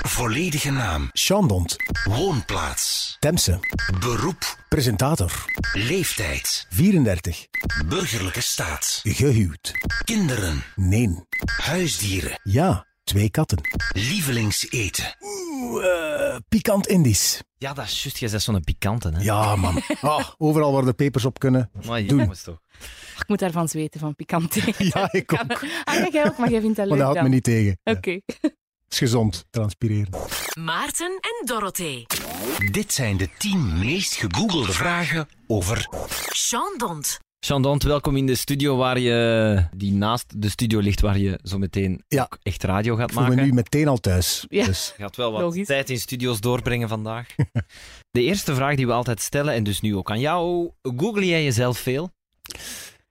Volledige naam. Chandont. Woonplaats. Temse. Beroep. Presentator. Leeftijd. 34. Burgerlijke staat. Gehuwd. Kinderen. Nee. Huisdieren. Ja, twee katten. Lievelingseten. Oeh, eh, pikant Indisch. Ja, dat is juist. Jij bent zo'n pikante, hè? Ja, man. Ah, overal waar de pepers op kunnen. Maar Doen. jongens toch. Ik moet daarvan zweten, van pikante. Ja, ik ook. Ah, jij ook, maar jij vindt dat Maar leuk dat houdt dan. me niet tegen. Ja. Is gezond, transpireren. Maarten en Dorothee. Dit zijn de 10 meest gegoogelde vragen over Sean Dont. Chandant, welkom in de studio waar je, die naast de studio ligt, waar je zo meteen Ja. ook echt radio gaat Ik voel me maken. nu meteen al thuis. Ja. Dus Je gaat wel wat Logisch. tijd in studio's doorbrengen vandaag. de eerste vraag die we altijd stellen, en dus nu ook aan jou. Google jij jezelf veel?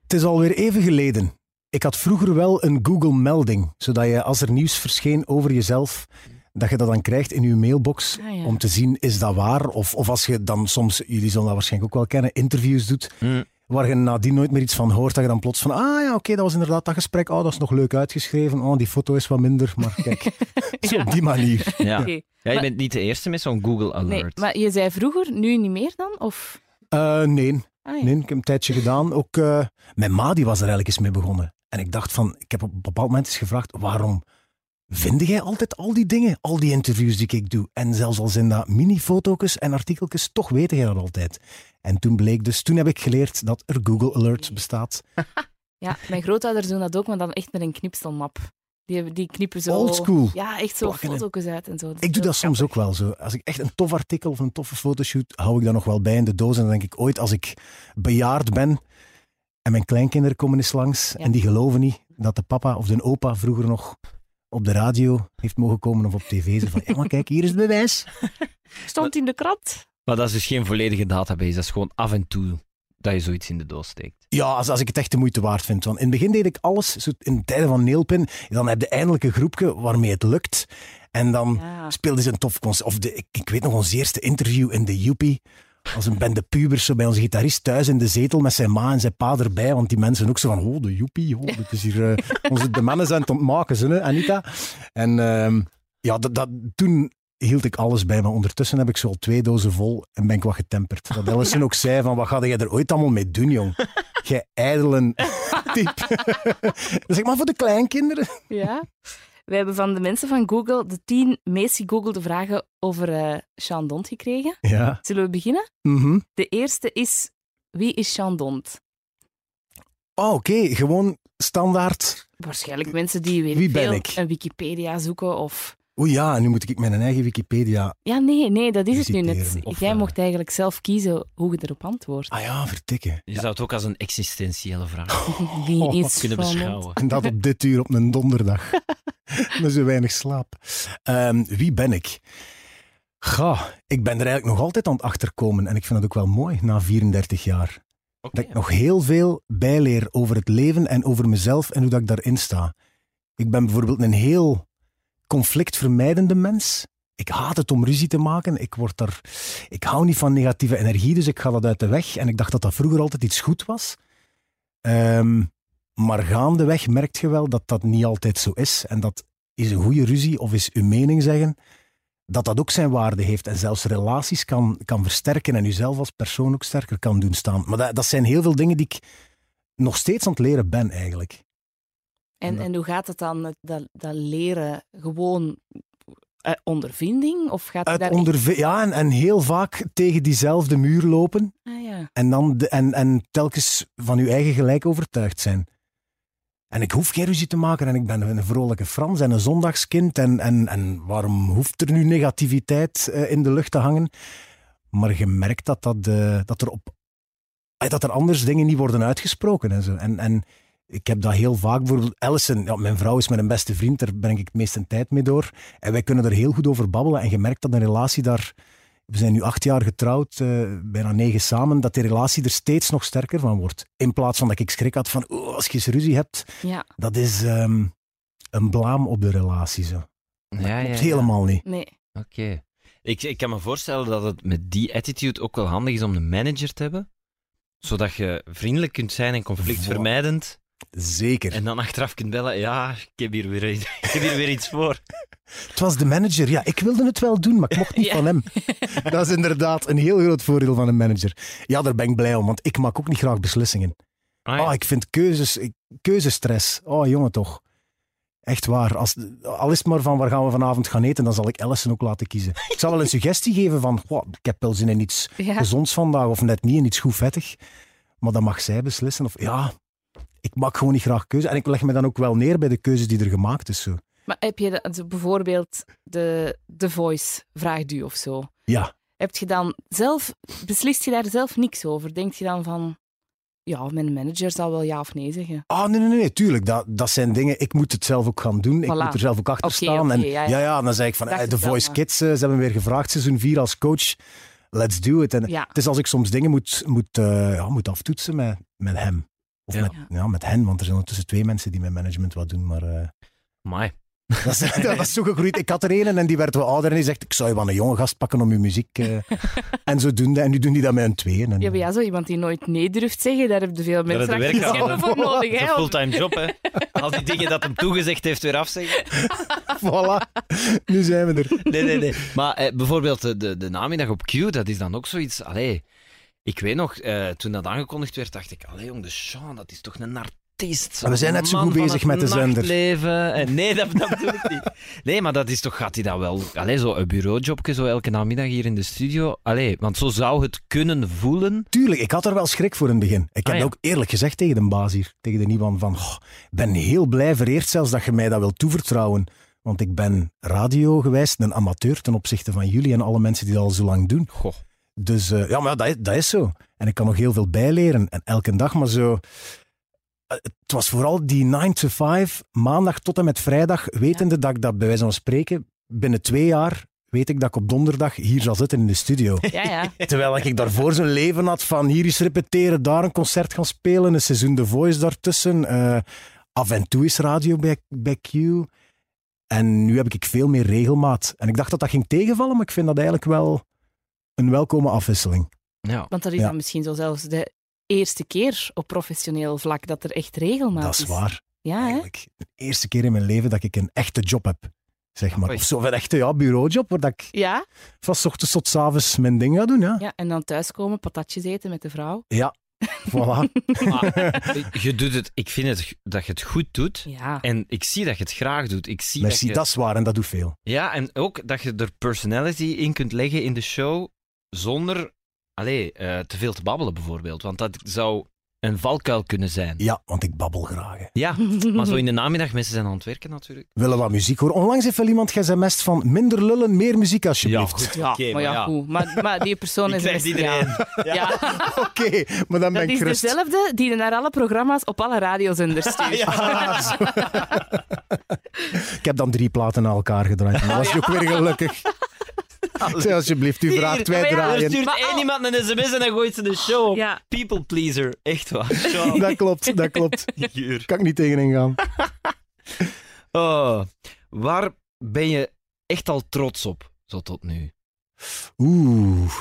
het is alweer even geleden. Ik had vroeger wel een Google-melding, zodat je als er nieuws verscheen over jezelf, dat je dat dan krijgt in je mailbox Ah, ja. om te zien, is dat waar? Of, of als je dan soms, jullie zullen dat waarschijnlijk ook wel kennen, interviews doet, Hm. waar je nadien nooit meer iets van hoort, dat je dan plots van, ah ja, oké, dat was inderdaad dat gesprek, oh, dat is nog leuk uitgeschreven, oh, die foto is wat minder, maar kijk, zo op die manier. Ja. Ja, je Maar- bent niet de eerste met zo'n Google Alert. Nee, maar je zei vroeger, nu niet meer dan? Of... Eh, nee, Ah, ja. nee, ik heb een tijdje gedaan. Ook, eh, mijn ma die was er eigenlijk eens mee begonnen. En ik dacht van, ik heb op een bepaald moment eens gevraagd, waarom vind jij altijd al die dingen, al die interviews die ik doe? En zelfs al zijn dat mini-foto's en artikeltjes, toch weet jij dat altijd. En toen bleek dus, toen heb ik geleerd dat er Google Alert bestaat. Ja, mijn grootouders doen dat ook, maar dan echt met een knipselmap. Die, hebben- die knippen zo... Old school. Ja, echt zo Plakken en- foto's uit en zo. Ik doe dat soms ook wel zo. Als ik echt een tof artikel of een toffe fotoshoot, hou ik dat nog wel bij in de doos. En dan denk ik ooit, als ik bejaard ben en mijn kleinkinderen komen eens langs Ja. en die geloven niet dat de papa of de opa vroeger nog op de radio heeft mogen komen of op tv. Zo van, ja, maar kijk, hier is het bewijs. Stond in de krant. Maar dat is dus geen volledige database. Dat is gewoon af en toe dat je zoiets in de doos steekt. Ja, als, als ik het echt de moeite waard vind. Want in het begin deed ik alles, zo in de tijden van Neelpin, dan heb je eindelijk een groepje waarmee het lukt. En dan Ja. speelde ze een tof concert. Of de, ik, ik weet nog ons eerste interview in de Joepie. Als een bende pubers zo bij onze gitarist thuis in de zetel met zijn ma en zijn pa erbij. Want die mensen ook zo van, oh, de Joepie. Oh, dit is hier, eh, onze, de mannen zijn het ontmaken, ze, Anita. En ehm, ja, dat, dat, toen hield ik alles bij. Maar ondertussen heb ik zo al twee dozen vol en ben ik wat getemperd. Dat Ellison ook zei van, wat ga jij er ooit allemaal mee doen, jong? Jij ijdelen type. ik maar voor de kleinkinderen. Ja. We hebben van de mensen van Google de tien meest gegoogelde vragen over eh Sean Dont gekregen. Ja. Zullen we beginnen? Mhm. De eerste is, wie is Sean Dont? Oh, oké. Gewoon standaard. Waarschijnlijk mensen die Wie ben ik? een Wikipedia zoeken of... Oeh ja, nu moet ik mijn eigen Wikipedia. Ja, nee, nee, dat is het nu net. Of, Jij eh, mocht eigenlijk zelf kiezen hoe je erop antwoordt. Ah ja, vertikken. Je zou het ook als een existentiële vraag Wie oh, is kunnen beschouwen. En dat op dit uur op een donderdag. Met zo weinig slaap. Ehm, wie ben ik? Ga, ik ben er eigenlijk nog altijd aan het achterkomen. En ik vind het ook wel mooi, na 34 jaar. Dat ik nog heel veel bijleer over het leven en over mezelf en hoe dat ik daarin sta. Ik ben bijvoorbeeld een heel conflictvermijdende mens. Ik haat het om ruzie te maken. Ik, word daar, ik hou niet van negatieve energie, dus ik ga dat uit de weg. En ik dacht dat dat vroeger altijd iets goed was. Ehm, maar gaandeweg merk je wel dat dat niet altijd zo is. En dat is een goede ruzie of is uw mening zeggen, dat dat ook zijn waarde heeft. En zelfs relaties kan, kan versterken en uzelf als persoon ook sterker kan doen staan. Maar dat, dat zijn heel veel dingen die ik nog steeds aan het leren ben eigenlijk. En, en hoe gaat het dan, dat, dat leren gewoon uit ondervinding? Of gaat Uit daar ondervi- ja, en, en heel vaak tegen diezelfde muur lopen Ah, ja. en, dan de, en, en telkens van uw eigen gelijk overtuigd zijn. En ik hoef geen ruzie te maken en ik ben een vrolijke Frans en een zondagskind. En, en, en waarom hoeft er nu negativiteit eh, in de lucht te hangen? Maar je merkt dat, dat, eh, dat, er, op, eh, dat er anders dingen niet worden uitgesproken. En, zo. En, en ik heb dat heel vaak. Bijvoorbeeld Alison, ja, mijn vrouw is mijn beste vriend, daar breng ik het meeste tijd mee door. En wij kunnen er heel goed over babbelen. En je merkt dat een relatie daar... We zijn nu acht jaar getrouwd, eh, bijna negen samen, dat die relatie er steeds nog sterker van wordt. In plaats van dat ik schrik had van, oh, als je eens ruzie hebt, ja, dat is ehm, een blaam op de relatie. Zo. Ja, ja, Klopt ja. helemaal niet. nee. Oké. Ik, ik kan me voorstellen dat het met die attitude ook wel handig is om een manager te hebben. Zodat je vriendelijk kunt zijn en conflictvermijdend. Zeker. En dan achteraf kunt bellen, ja, ik heb hier weer, iets- ik heb hier weer iets voor. Het was de manager. Ja, ik wilde het wel doen, maar ik mocht niet Ja. van hem. Dat is inderdaad een heel groot voordeel van een manager. Ja, daar ben ik blij om, want ik maak ook niet graag beslissingen. Ah, ja. Oh, ik vind keuzes, keuzestress. Oh, jongen, toch. Echt waar. Als, al is het maar van waar gaan we vanavond gaan eten, dan zal ik Alison ook laten kiezen. Ik zal wel een suggestie geven van, "Goh, ik heb wel zin in iets Ja. gezonds vandaag, of net niet in iets goed vettig. Maar dan mag zij beslissen. Of ja, ik maak gewoon niet graag keuzes. En ik leg me dan ook wel neer bij de keuzes die er gemaakt is. Zo. Maar heb je de- bijvoorbeeld de The Voice vraagt u of zo? Ja, Heb je dan zelf, beslist je daar zelf niks over? Denk je dan van, ja, mijn manager zal wel ja of nee zeggen? Ah, nee, nee, nee, tuurlijk. Dat, dat zijn dingen. Ik moet het zelf ook gaan doen. Ik moet er zelf ook achter staan. en, ja, ja, ja. ja. dan zeg ik van eh, wel, Voice Kids, eh, ze hebben weer gevraagd, seizoen 4 als coach. Let's do it. En Ja. het is als ik soms dingen moet, moet, eh, ja, moet aftoetsen met, met hem. Of Ja. Met, ja, met hen, want er zijn ondertussen twee mensen die met management wat doen. Maar eh, Amai. dat, is, dat is zo gegroeid. Ik had er een en die werd wel ouder en die zegt, ik zou je wel een jonge gast pakken om je muziek. eh en zodoende. En nu doen die dat met een tweeën. En, Ja, maar ja, zo iemand die nooit nee durft zeggen, daar heb je veel Daar mensen je achter werk voor nodig. Dat is Hè? een fulltime job, hè. Al die dingen dat hem toegezegd heeft weer afzeggen. voilà, nu zijn we er. Nee, nee, nee. Maar eh, bijvoorbeeld de, de, de namiddag op Q, dat is dan ook zoiets... Allee, ik weet nog, eh, toen dat aangekondigd werd, dacht ik... Allee, jong, de Sean, dat is toch een artiest. Maar we zijn net zo goed bezig met de zender. En nee, dat, dat bedoel ik niet. Nee, maar dat is toch... Gaat hij dat wel... Allee, zo een bureaujobje, zo elke namiddag hier in de studio. Allee, want zo zou het kunnen voelen. Tuurlijk, ik had er wel schrik voor in het begin. Ik heb Ah, ja. ook eerlijk gezegd tegen de baas hier, tegen de Iwan, van "Goh, ik ben heel blij, vereerd zelfs dat je mij dat wilt toevertrouwen. Want ik ben radio geweest, een amateur ten opzichte van jullie en alle mensen die dat al zo lang doen. Goh. Dus eh, ja, maar dat is, dat is zo. En ik kan nog heel veel bijleren. En elke dag maar zo... eh, Het was vooral die 9 to 5, maandag tot en met vrijdag, wetende dat ik dat bij wijze van spreken binnen twee jaar weet ik dat ik op donderdag hier zal zitten in de studio. Ja, ja. Terwijl ik daarvoor zo'n leven had van hier eens repeteren, daar een concert gaan spelen, een seizoen The Voice daartussen. eh, af en toe is radio bij, bij Q. En nu heb ik veel meer regelmaat. En ik dacht dat dat ging tegenvallen, maar ik vind dat eigenlijk wel een welkome afwisseling. Ja. Want dat is Ja. dan misschien zo zelfs de eerste keer op professioneel vlak dat er echt regelmaat dat is waar. Ja, hè? De eerste keer in mijn leven dat ik een echte job heb. Zeg maar. Of zo, een echte ja, bureaujob, waar dat ik Ja, van 's ochtends tot 's avonds mijn ding ga doen. Ja, ja, en dan thuiskomen, patatjes eten met de vrouw. ja. voilà. Maar je doet het... Ik vind het, dat je het goed doet. Ja. En ik zie dat je het graag doet. Ik zie Merci, dat je... dat is waar en dat doet veel. Ja, en ook dat je er personality in kunt leggen in de show zonder allee, eh, te veel te babbelen, bijvoorbeeld. Want dat zou een valkuil kunnen zijn. Ja, want ik babbel graag. hè. Ja, maar zo in de namiddag, mensen zijn aan het werken natuurlijk. willen wat muziek horen. Onlangs heeft wel iemand sms'd van minder lullen, meer muziek alsjeblieft. Ja, Oké, maar maar ja, ja. goed. Maar, maar die persoon is... best- iedereen. Ja. Ja. Oké, maar dan ben Dat ik is gerust. dezelfde die naar alle programma's op alle radiozenders stuurt. Ah, ik heb dan drie platen naar elkaar gedraaid. Dan was je ook weer gelukkig. Zei, alsjeblieft, u vraagt, ja, Er draaien. stuurt Maar één al- iemand een sms en dan gooit ze de show op. Ja. People pleaser, echt waar. Dat klopt, dat klopt. Kan ik niet tegenin gaan. Oh, waar ben je echt al trots op, zo tot nu? Oeh.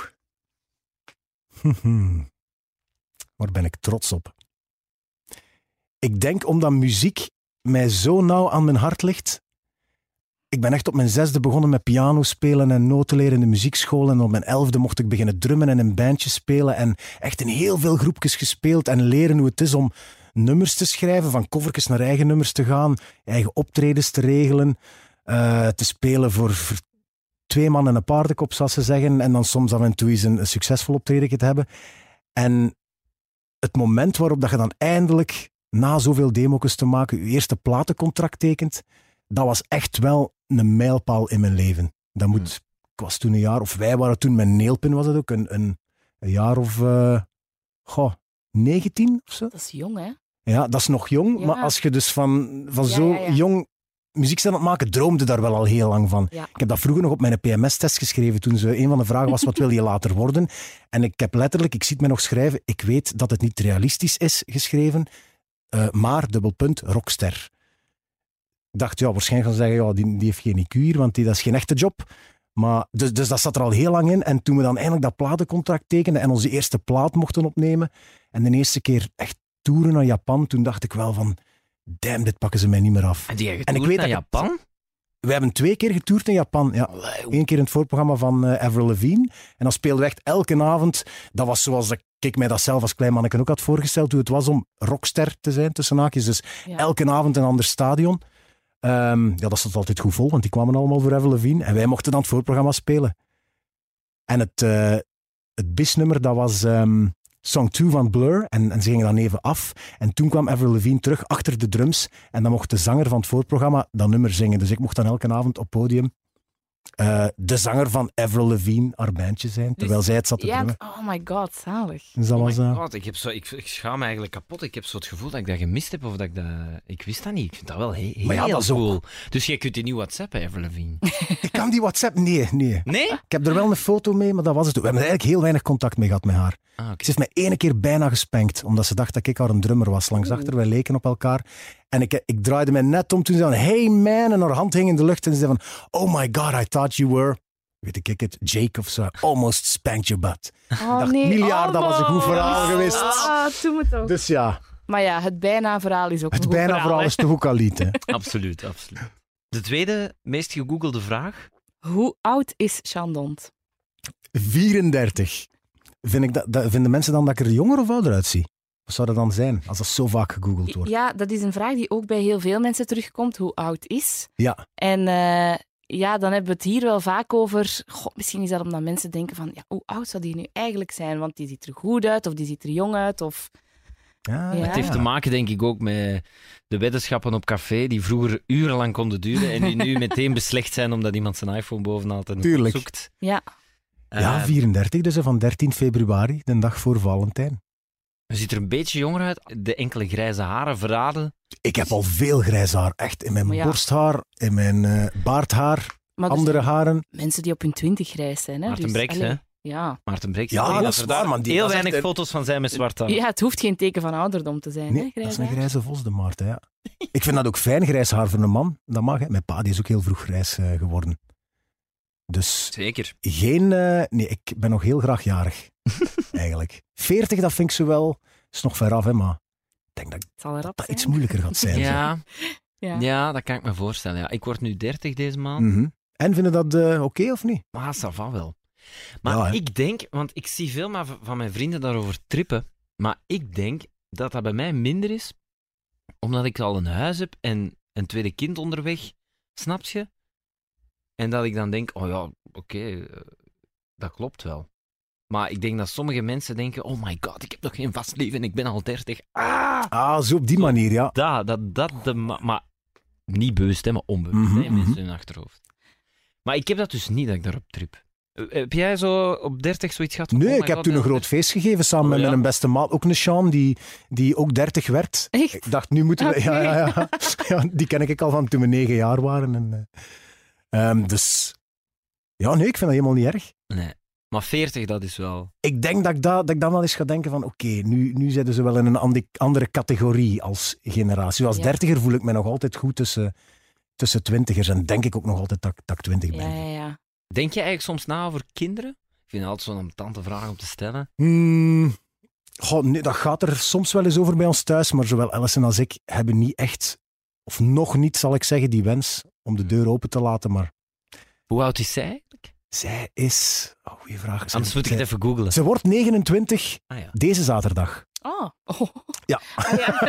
Waar ben ik trots op? Ik denk omdat muziek mij zo nauw aan mijn hart ligt. Ik ben echt op mijn zesde begonnen met piano spelen en noten leren in de muziekschool. En op mijn elfde mocht ik beginnen drummen en een bandje spelen. En echt in heel veel groepjes gespeeld en leren hoe het is om nummers te schrijven, van covertjes naar eigen nummers te gaan, eigen optredens te regelen, eh, te spelen voor, twee man en een paardenkop, zoals ze zeggen. En dan soms af en toe eens een, een succesvol optreden te hebben. En het moment waarop dat je dan eindelijk, na zoveel demo's te maken, je eerste platencontract tekent, dat was echt wel een mijlpaal in mijn leven. Dat moet, ik was toen een jaar, of wij waren toen met Neelpin, was het ook, een, een, een jaar of, eh goh, 19 of zo. Dat is jong, hè? Ja, dat is nog jong, Ja. maar als je dus van, van Ja, zo ja, ja. jong muziek zijn aan het maken, droomde daar wel al heel lang van. Ja. Ik heb dat vroeger nog op mijn PMS-test geschreven toen ze, een van de vragen was, wat wil je later worden? En ik heb letterlijk, ik zie het me nog schrijven, ik weet dat het niet realistisch is geschreven, eh, maar, dubbel punt, rockster. Ik dacht, ja, waarschijnlijk gaan ze zeggen, ja, die, die heeft geen IQ hier, want die, dat is geen echte job. Maar, dus, dus dat zat er al heel lang in. En toen we dan eindelijk dat platencontract tekenden en onze eerste plaat mochten opnemen, en de eerste keer echt toeren naar Japan, toen dacht ik wel van, damn, dit pakken ze mij niet meer af. En die En ik getoerd weet naar dat Japan? We hebben twee keer getoerd in Japan. Ja. Eén keer in het voorprogramma van eh Avril Lavigne. En dan speelden we echt elke avond. Dat was zoals ik, ik mij dat zelf als klein manneke ook had voorgesteld. Hoe het was om rockster te zijn, tussen haakjes. Dus Ja. elke avond een ander stadion. Ehm, ja, dat zat altijd goed vol, want die kwamen allemaal voor Avril Lavigne. En wij mochten dan het voorprogramma spelen. En het, eh het bisnummer, dat was ehm, Song 2 van Blur. En, en ze gingen dan even af. En toen kwam Avril Lavigne terug achter de drums. En dan mocht de zanger van het voorprogramma dat nummer zingen. Dus ik mocht dan elke avond op podium eh, de zanger van Avril Lavigne, haar bandje zijn. Terwijl zij het zat te Ja, drummen. oh my god, zalig. Dus dat Oh was... my god, ik, heb zo, ik, ik schaam me eigenlijk kapot. Ik heb zo het gevoel dat ik dat gemist heb of dat ik dat... Ik wist dat niet. Ik vind dat wel he- heel, Maar ja, dat is ook- cool. Dus jij kunt die niet whatsappen, Avril Lavigne. ik kan die WhatsApp... Nee, nee. Nee? Ik heb er wel een foto mee, maar dat was het. We hebben eigenlijk heel weinig contact mee gehad met haar. Ah. Ze heeft mij ene keer bijna gespankt, omdat ze dacht dat ik haar een drummer was. Langs achter, wij leken op elkaar. En ik, ik draaide mij net om toen ze zei, hey man, en haar hand hing in de lucht. En ze zei van, oh my god, I thought you were, weet ik het, Jake of zo. Almost spanked your butt. Oh dacht, nee. miljard, dat was een goed verhaal Oh, geweest. Ah, doe me toch. Dus ja, Maar ja, het bijna verhaal is ook een het goed bijna verhaal, vooral hè. is toch ook al lied, hè. Absoluut, absoluut. De tweede meest gegoogelde vraag. Hoe oud is Chandont? 34. Vind ik dat, dat, vinden mensen dan dat ik er jonger of ouder uitzie? Wat zou dat dan zijn, als dat zo vaak gegoogeld wordt? Ja, dat is een vraag die ook bij heel veel mensen terugkomt. Hoe oud is? Ja. En eh, ja, dan hebben we het hier wel vaak over. God, misschien is dat omdat mensen denken van, ja, hoe oud zou die nu eigenlijk zijn? Want die ziet er goed uit, of die ziet er jong uit, of... Ja, Ja. Het heeft te maken, denk ik, ook met de weddenschappen op café, die vroeger urenlang konden duren en die nu meteen beslecht zijn omdat iemand zijn iPhone bovenhaalt en Tuurlijk. zoekt. Ja, Ja, Eh, 34, dus hè, van 13 februari, de dag voor Valentijn. Hij ziet er een beetje jonger uit. De enkele grijze haren verraden. Ik heb al veel grijs haar, echt. In mijn Maar ja. borsthaar, in mijn eh, baardhaar, maar dus andere haren. mensen die op hun twintig grijs zijn. Hè? Maarten dus, allee, hè? Ja. Maarten Breks. Ja, dat is er waar, daar man. Die- heel dat is echt weinig een- foto's van zijn met zwart haar. ja, het hoeft geen teken van ouderdom te zijn. Nee, hè, dat is een haar. grijze vos, de Maarten, ja. Ik vind dat ook fijn, grijs haar voor een man. Dat mag, hè. Mijn pa die is ook heel vroeg grijs eh, geworden. Dus Zeker. geen... eh, nee, ik ben nog heel graag jarig, eigenlijk. 40, dat vind ik zo wel... is nog ver af, hè, maar... Ik denk dat dat zijn. iets moeilijker gaat zijn. Ja, Ja. ja, dat kan ik me voorstellen. Ja. Ik word nu 30 deze maand. Mhm. En vinden dat eh, oké of niet? Maar ça va wel. Maar Ja, ik denk, want ik zie veel maar van mijn vrienden daarover trippen, maar ik denk dat dat bij mij minder is, omdat ik al een huis heb en een tweede kind onderweg, snap je? En dat ik dan denk, oh ja, oké, eh, dat klopt wel. Maar ik denk dat sommige mensen denken, oh my god, ik heb nog geen vast leven en ik ben al 30. Ah! Ah, zo op die manier, ja. Dat, dat, dat, de, ma- maar niet bewust, hè, maar onbewust, Mhm, hè, in mensen mhm. in hun achterhoofd. Maar ik heb dat dus niet, dat ik daarop trip. Eh, Heb jij zo op 30 zoiets gehad? Nee, oh ik heb god, toen een groot feest gegeven samen Oh, met mijn beste maat. Ook een Sean, die, die ook 30 werd. Echt? Ik dacht, nu moeten we... Oké. Ja, ja, ja. ja, die ken ik al van toen we negen jaar waren. En, eh, ehm, dus... Ja, nee, ik vind dat helemaal niet erg. Nee. Maar 40, dat is wel... Ik denk dat ik, dat, dat ik dan wel eens ga denken van... Oké, nu, nu zitten ze wel in een andere categorie als generatie. Als Ja. dertiger voel ik me nog altijd goed tussen, tussen twintigers. En denk ik ook nog altijd dat, dat ik twintig ben. Ja, ja, ja. Denk je eigenlijk soms na over kinderen? Ik vind het altijd zo'n tante vraag om te stellen. Hmm, goh, nee, dat gaat er soms wel eens over bij ons thuis, maar zowel Alison als ik hebben niet echt, of nog niet zal ik zeggen, die wens om de deur open te laten. Maar Hoe oud is zij? Zij is... Oh, goeie vraag. Zij- Anders moet ik het even googlen. Ze wordt 29 Ah ja. deze zaterdag. Oh. oh. Ja. Ah, ja.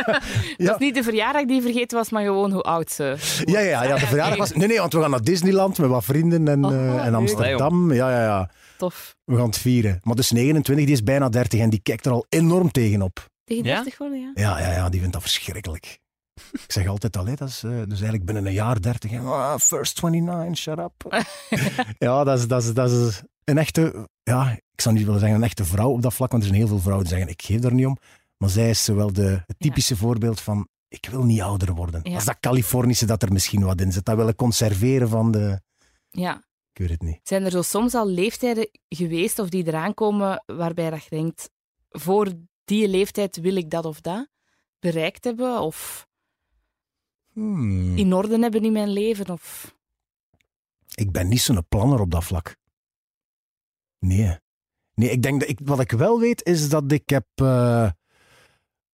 Dat is niet de verjaardag die vergeten was, maar gewoon hoe oud ze Ja, ja, ja, de verjaardag was... Nee, nee, want we gaan naar Disneyland met wat vrienden en, Oh, eh, en. Amsterdam. Ja, ja, ja. Tof. We gaan het vieren. Maar dus 29, die is bijna 30 en die kijkt er al enorm tegenop. Tegen Ja? 30 worden, ja? Ja, ja, ja, die vindt dat verschrikkelijk. Ik zeg altijd al, hè, dat is, dus eigenlijk binnen een jaar 30. en, ah, first 29, shut up. ja, dat is, dat, is, dat is een echte, ja, ik zou niet willen zeggen een echte vrouw op dat vlak, want er zijn heel veel vrouwen die zeggen, ik geef daar niet om. Maar zij is wel de, het typische voorbeeld van, ik wil niet ouder worden. Ja. Dat is dat Californische dat er misschien wat in zit. Dat willen conserveren van de, Ja. ik weet het niet. Zijn er zo soms al leeftijden geweest of die eraan komen waarbij dat je denkt, voor die leeftijd wil ik dat of dat bereikt hebben of Hmm. in orde hebben in mijn leven? Of... Ik ben niet zo'n planner op dat vlak. Nee. Nee, ik denk dat ik, wat ik wel weet is dat ik heb. eh,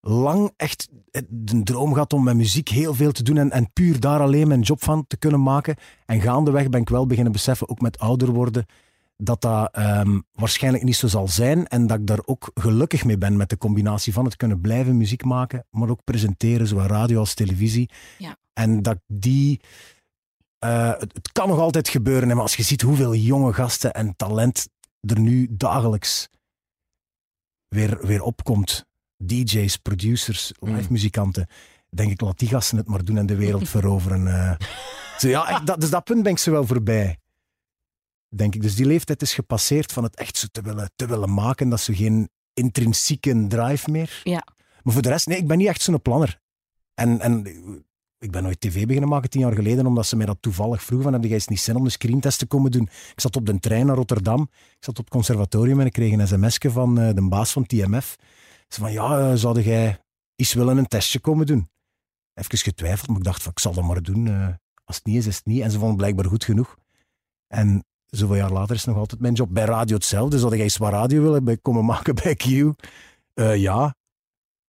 lang echt de droom gehad om met muziek heel veel te doen en, en puur daar alleen mijn job van te kunnen maken. En gaandeweg ben ik wel beginnen beseffen, ook met ouder worden, dat dat ehm, waarschijnlijk niet zo zal zijn en dat ik daar ook gelukkig mee ben met de combinatie van het kunnen blijven muziek maken, maar ook presenteren, zowel radio als televisie. Ja. En dat die... eh, het, het kan nog altijd gebeuren, hè, maar als je ziet hoeveel jonge gasten en talent er nu dagelijks weer, weer opkomt, DJ's, producers, live Mm. muzikanten, denk ik, laat die gasten het maar doen en de wereld veroveren. eh. Ja, dat, dus dat punt ben ik ze wel voorbij. Denk ik. Dus die leeftijd is gepasseerd van het echt zo te willen, te willen maken. Dat is zo geen intrinsieke drive meer. Ja. Maar voor de rest, nee, ik ben niet echt zo'n planner. En, en ik ben nooit tv beginnen maken tien jaar geleden, omdat ze mij dat toevallig vroegen. Van, heb jij eens niet zin om de screentest te komen doen? Ik zat op de trein naar Rotterdam. Ik zat op het conservatorium en ik kreeg een sms'je van eh, de baas van TMF. Ze van, ja, eh, zou jij eens willen een testje komen doen? Even getwijfeld, maar ik dacht van, ik zal dat maar doen. eh, als het niet is, is het niet. En ze vonden het blijkbaar goed genoeg. En zoveel jaar later is het nog altijd mijn job. Bij radio hetzelfde. Zou jij eens wat radio willen bij komen maken bij Q? Eh, ja,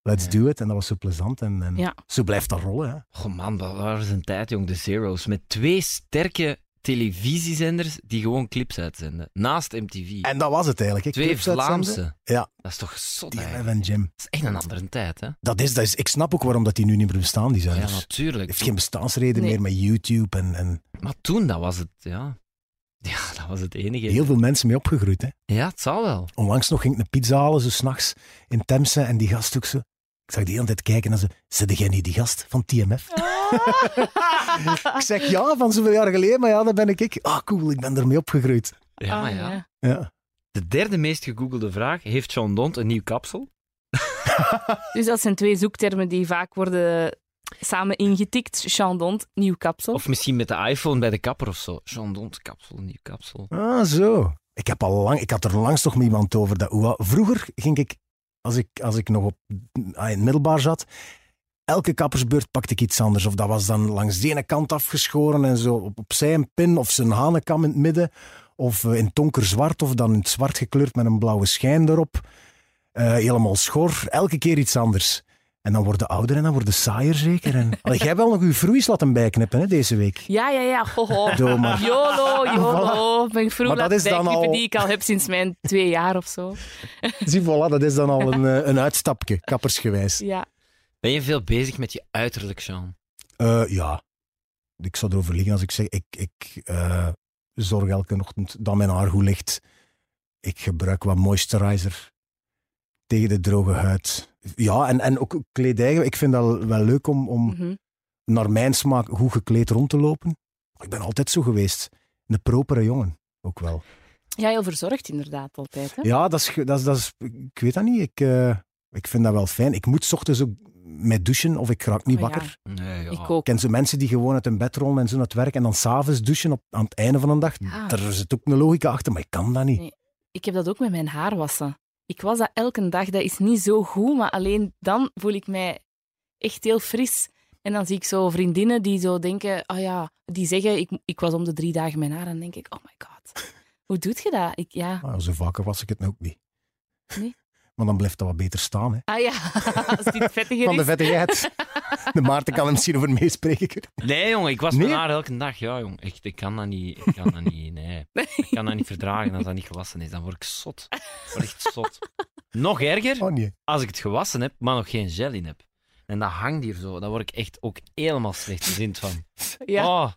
let's Ja. do it. En dat was zo plezant. En, en Ja. zo blijft dat rollen. Hè. Oh man, dat was een tijd, jong. De Zero's. Met twee sterke televisiezenders die gewoon clips uitzenden. Naast MTV. En dat was het eigenlijk. hè. twee Clips uitzenden. Vlaamse. Ja. Dat is toch zot, eigenlijk. en Jim. Dat is echt een andere tijd, hè? Dat is, dat is, ik snap ook waarom dat die nu niet meer bestaan, die Ja, zenders. natuurlijk. heeft geen bestaansreden Nee. meer met YouTube. En, en Maar toen, dat was het, ja. Ja, dat was het enige. heel veel mensen mee opgegroeid. Hè. Ja, het zal wel. Onlangs nog ging ik een pizza halen, zo s'nachts in Temse. En die gast ook zo. Ik zag die hele tijd kijken en ze zit jij niet die gast van TMF? ik zeg ja, van zoveel jaar geleden, maar ja, dat ben ik. ik. Ah, cool, ik ben ermee opgegroeid. Ja, Ah, maar ja. Ja. De derde meest gegoogelde vraag. Heeft John Dont een nieuw kapsel? Dus dat zijn twee zoektermen die vaak worden samen ingetikt. Chandon, nieuw kapsel. Of misschien met de iPhone bij de kapper of zo. John Dont, kapsel, nieuw kapsel. Ah, zo. Ik, heb al lang, ik had er langs nog met iemand over. Dat, hoe- vroeger ging ik, als ik, als ik nog op, ah, in het middelbaar zat, elke kappersbeurt pakte ik iets anders. Of dat was dan langs de ene kant afgeschoren en zo op, opzij een pin, of zijn hanenkam in het midden, of eh, in donkerzwart, of dan in het zwart gekleurd met een blauwe schijn erop. Eh, helemaal schor, elke keer iets anders. En dan worden ouder en dan worden saaier zeker. En, Allee, jij hebt wel nog uw vroeis laten bijknippen hè, deze week. Ja, ja, ja. Ho, ho. Doe maar. YOLO, YOLO. Ben vroeg Maar dat laten is dan bijknippen al- die ik al heb sinds mijn twee jaar of zo. Zie, voilà, dat is dan al een, eh, een uitstapje, kappersgewijs. Ja. Ben je veel bezig met je uiterlijk, Jean? Eh, ja, ik zou erover liegen als ik zeg, ik, ik eh, zorg elke ochtend dat mijn haar goed ligt. Ik gebruik wat moisturizer tegen de droge huid. Ja, en, en ook kledij. Ik vind dat wel leuk om, om Mhm. naar mijn smaak goed gekleed rond te lopen. Ik ben altijd zo geweest. Een propere jongen, ook wel. Ja, heel verzorgd inderdaad altijd. Hè? Ja, dat is, dat is, dat is, ik weet dat niet. Ik, eh, ik vind dat wel fijn. Ik moet 's ochtends ook met douchen of ik raak niet Oh ja. wakker. Nee, ja. Ik ook. Ik ken zo mensen die gewoon uit hun bed rollen en zo naar het werk en dan s'avonds douchen op, aan het einde van een dag. Ja. Daar zit ook een logica achter, maar ik kan dat niet. Nee. Ik heb dat ook met mijn haar wassen. Ik was dat elke dag. Dat is niet zo goed, maar alleen dan voel ik mij echt heel fris. En dan zie ik zo vriendinnen die zo denken, oh ja, die zeggen, ik, ik was om de drie dagen mijn haar. En dan denk ik, oh my god, hoe doet je dat? Ik, ja. Ah, zo vaker was ik het nou ook niet. Nee? Maar dan blijft dat wat beter staan. Hè. Ah ja, als vettiger Van de vettigheid. De Maarten kan hem misschien over meespreken. Nee, jongen, ik was Nee? haar elke dag. Ja, jong. Echt, ik kan dat niet. Ik kan dat niet. Nee. Ik kan dat niet verdragen als dat niet gewassen is. Dan word ik zot. Ik word echt zot. Nog erger, Oh nee. als ik het gewassen heb, maar nog geen gel in heb. En dat hangt hier zo. Dan word ik echt ook helemaal slecht gezind van. Ja, Oh,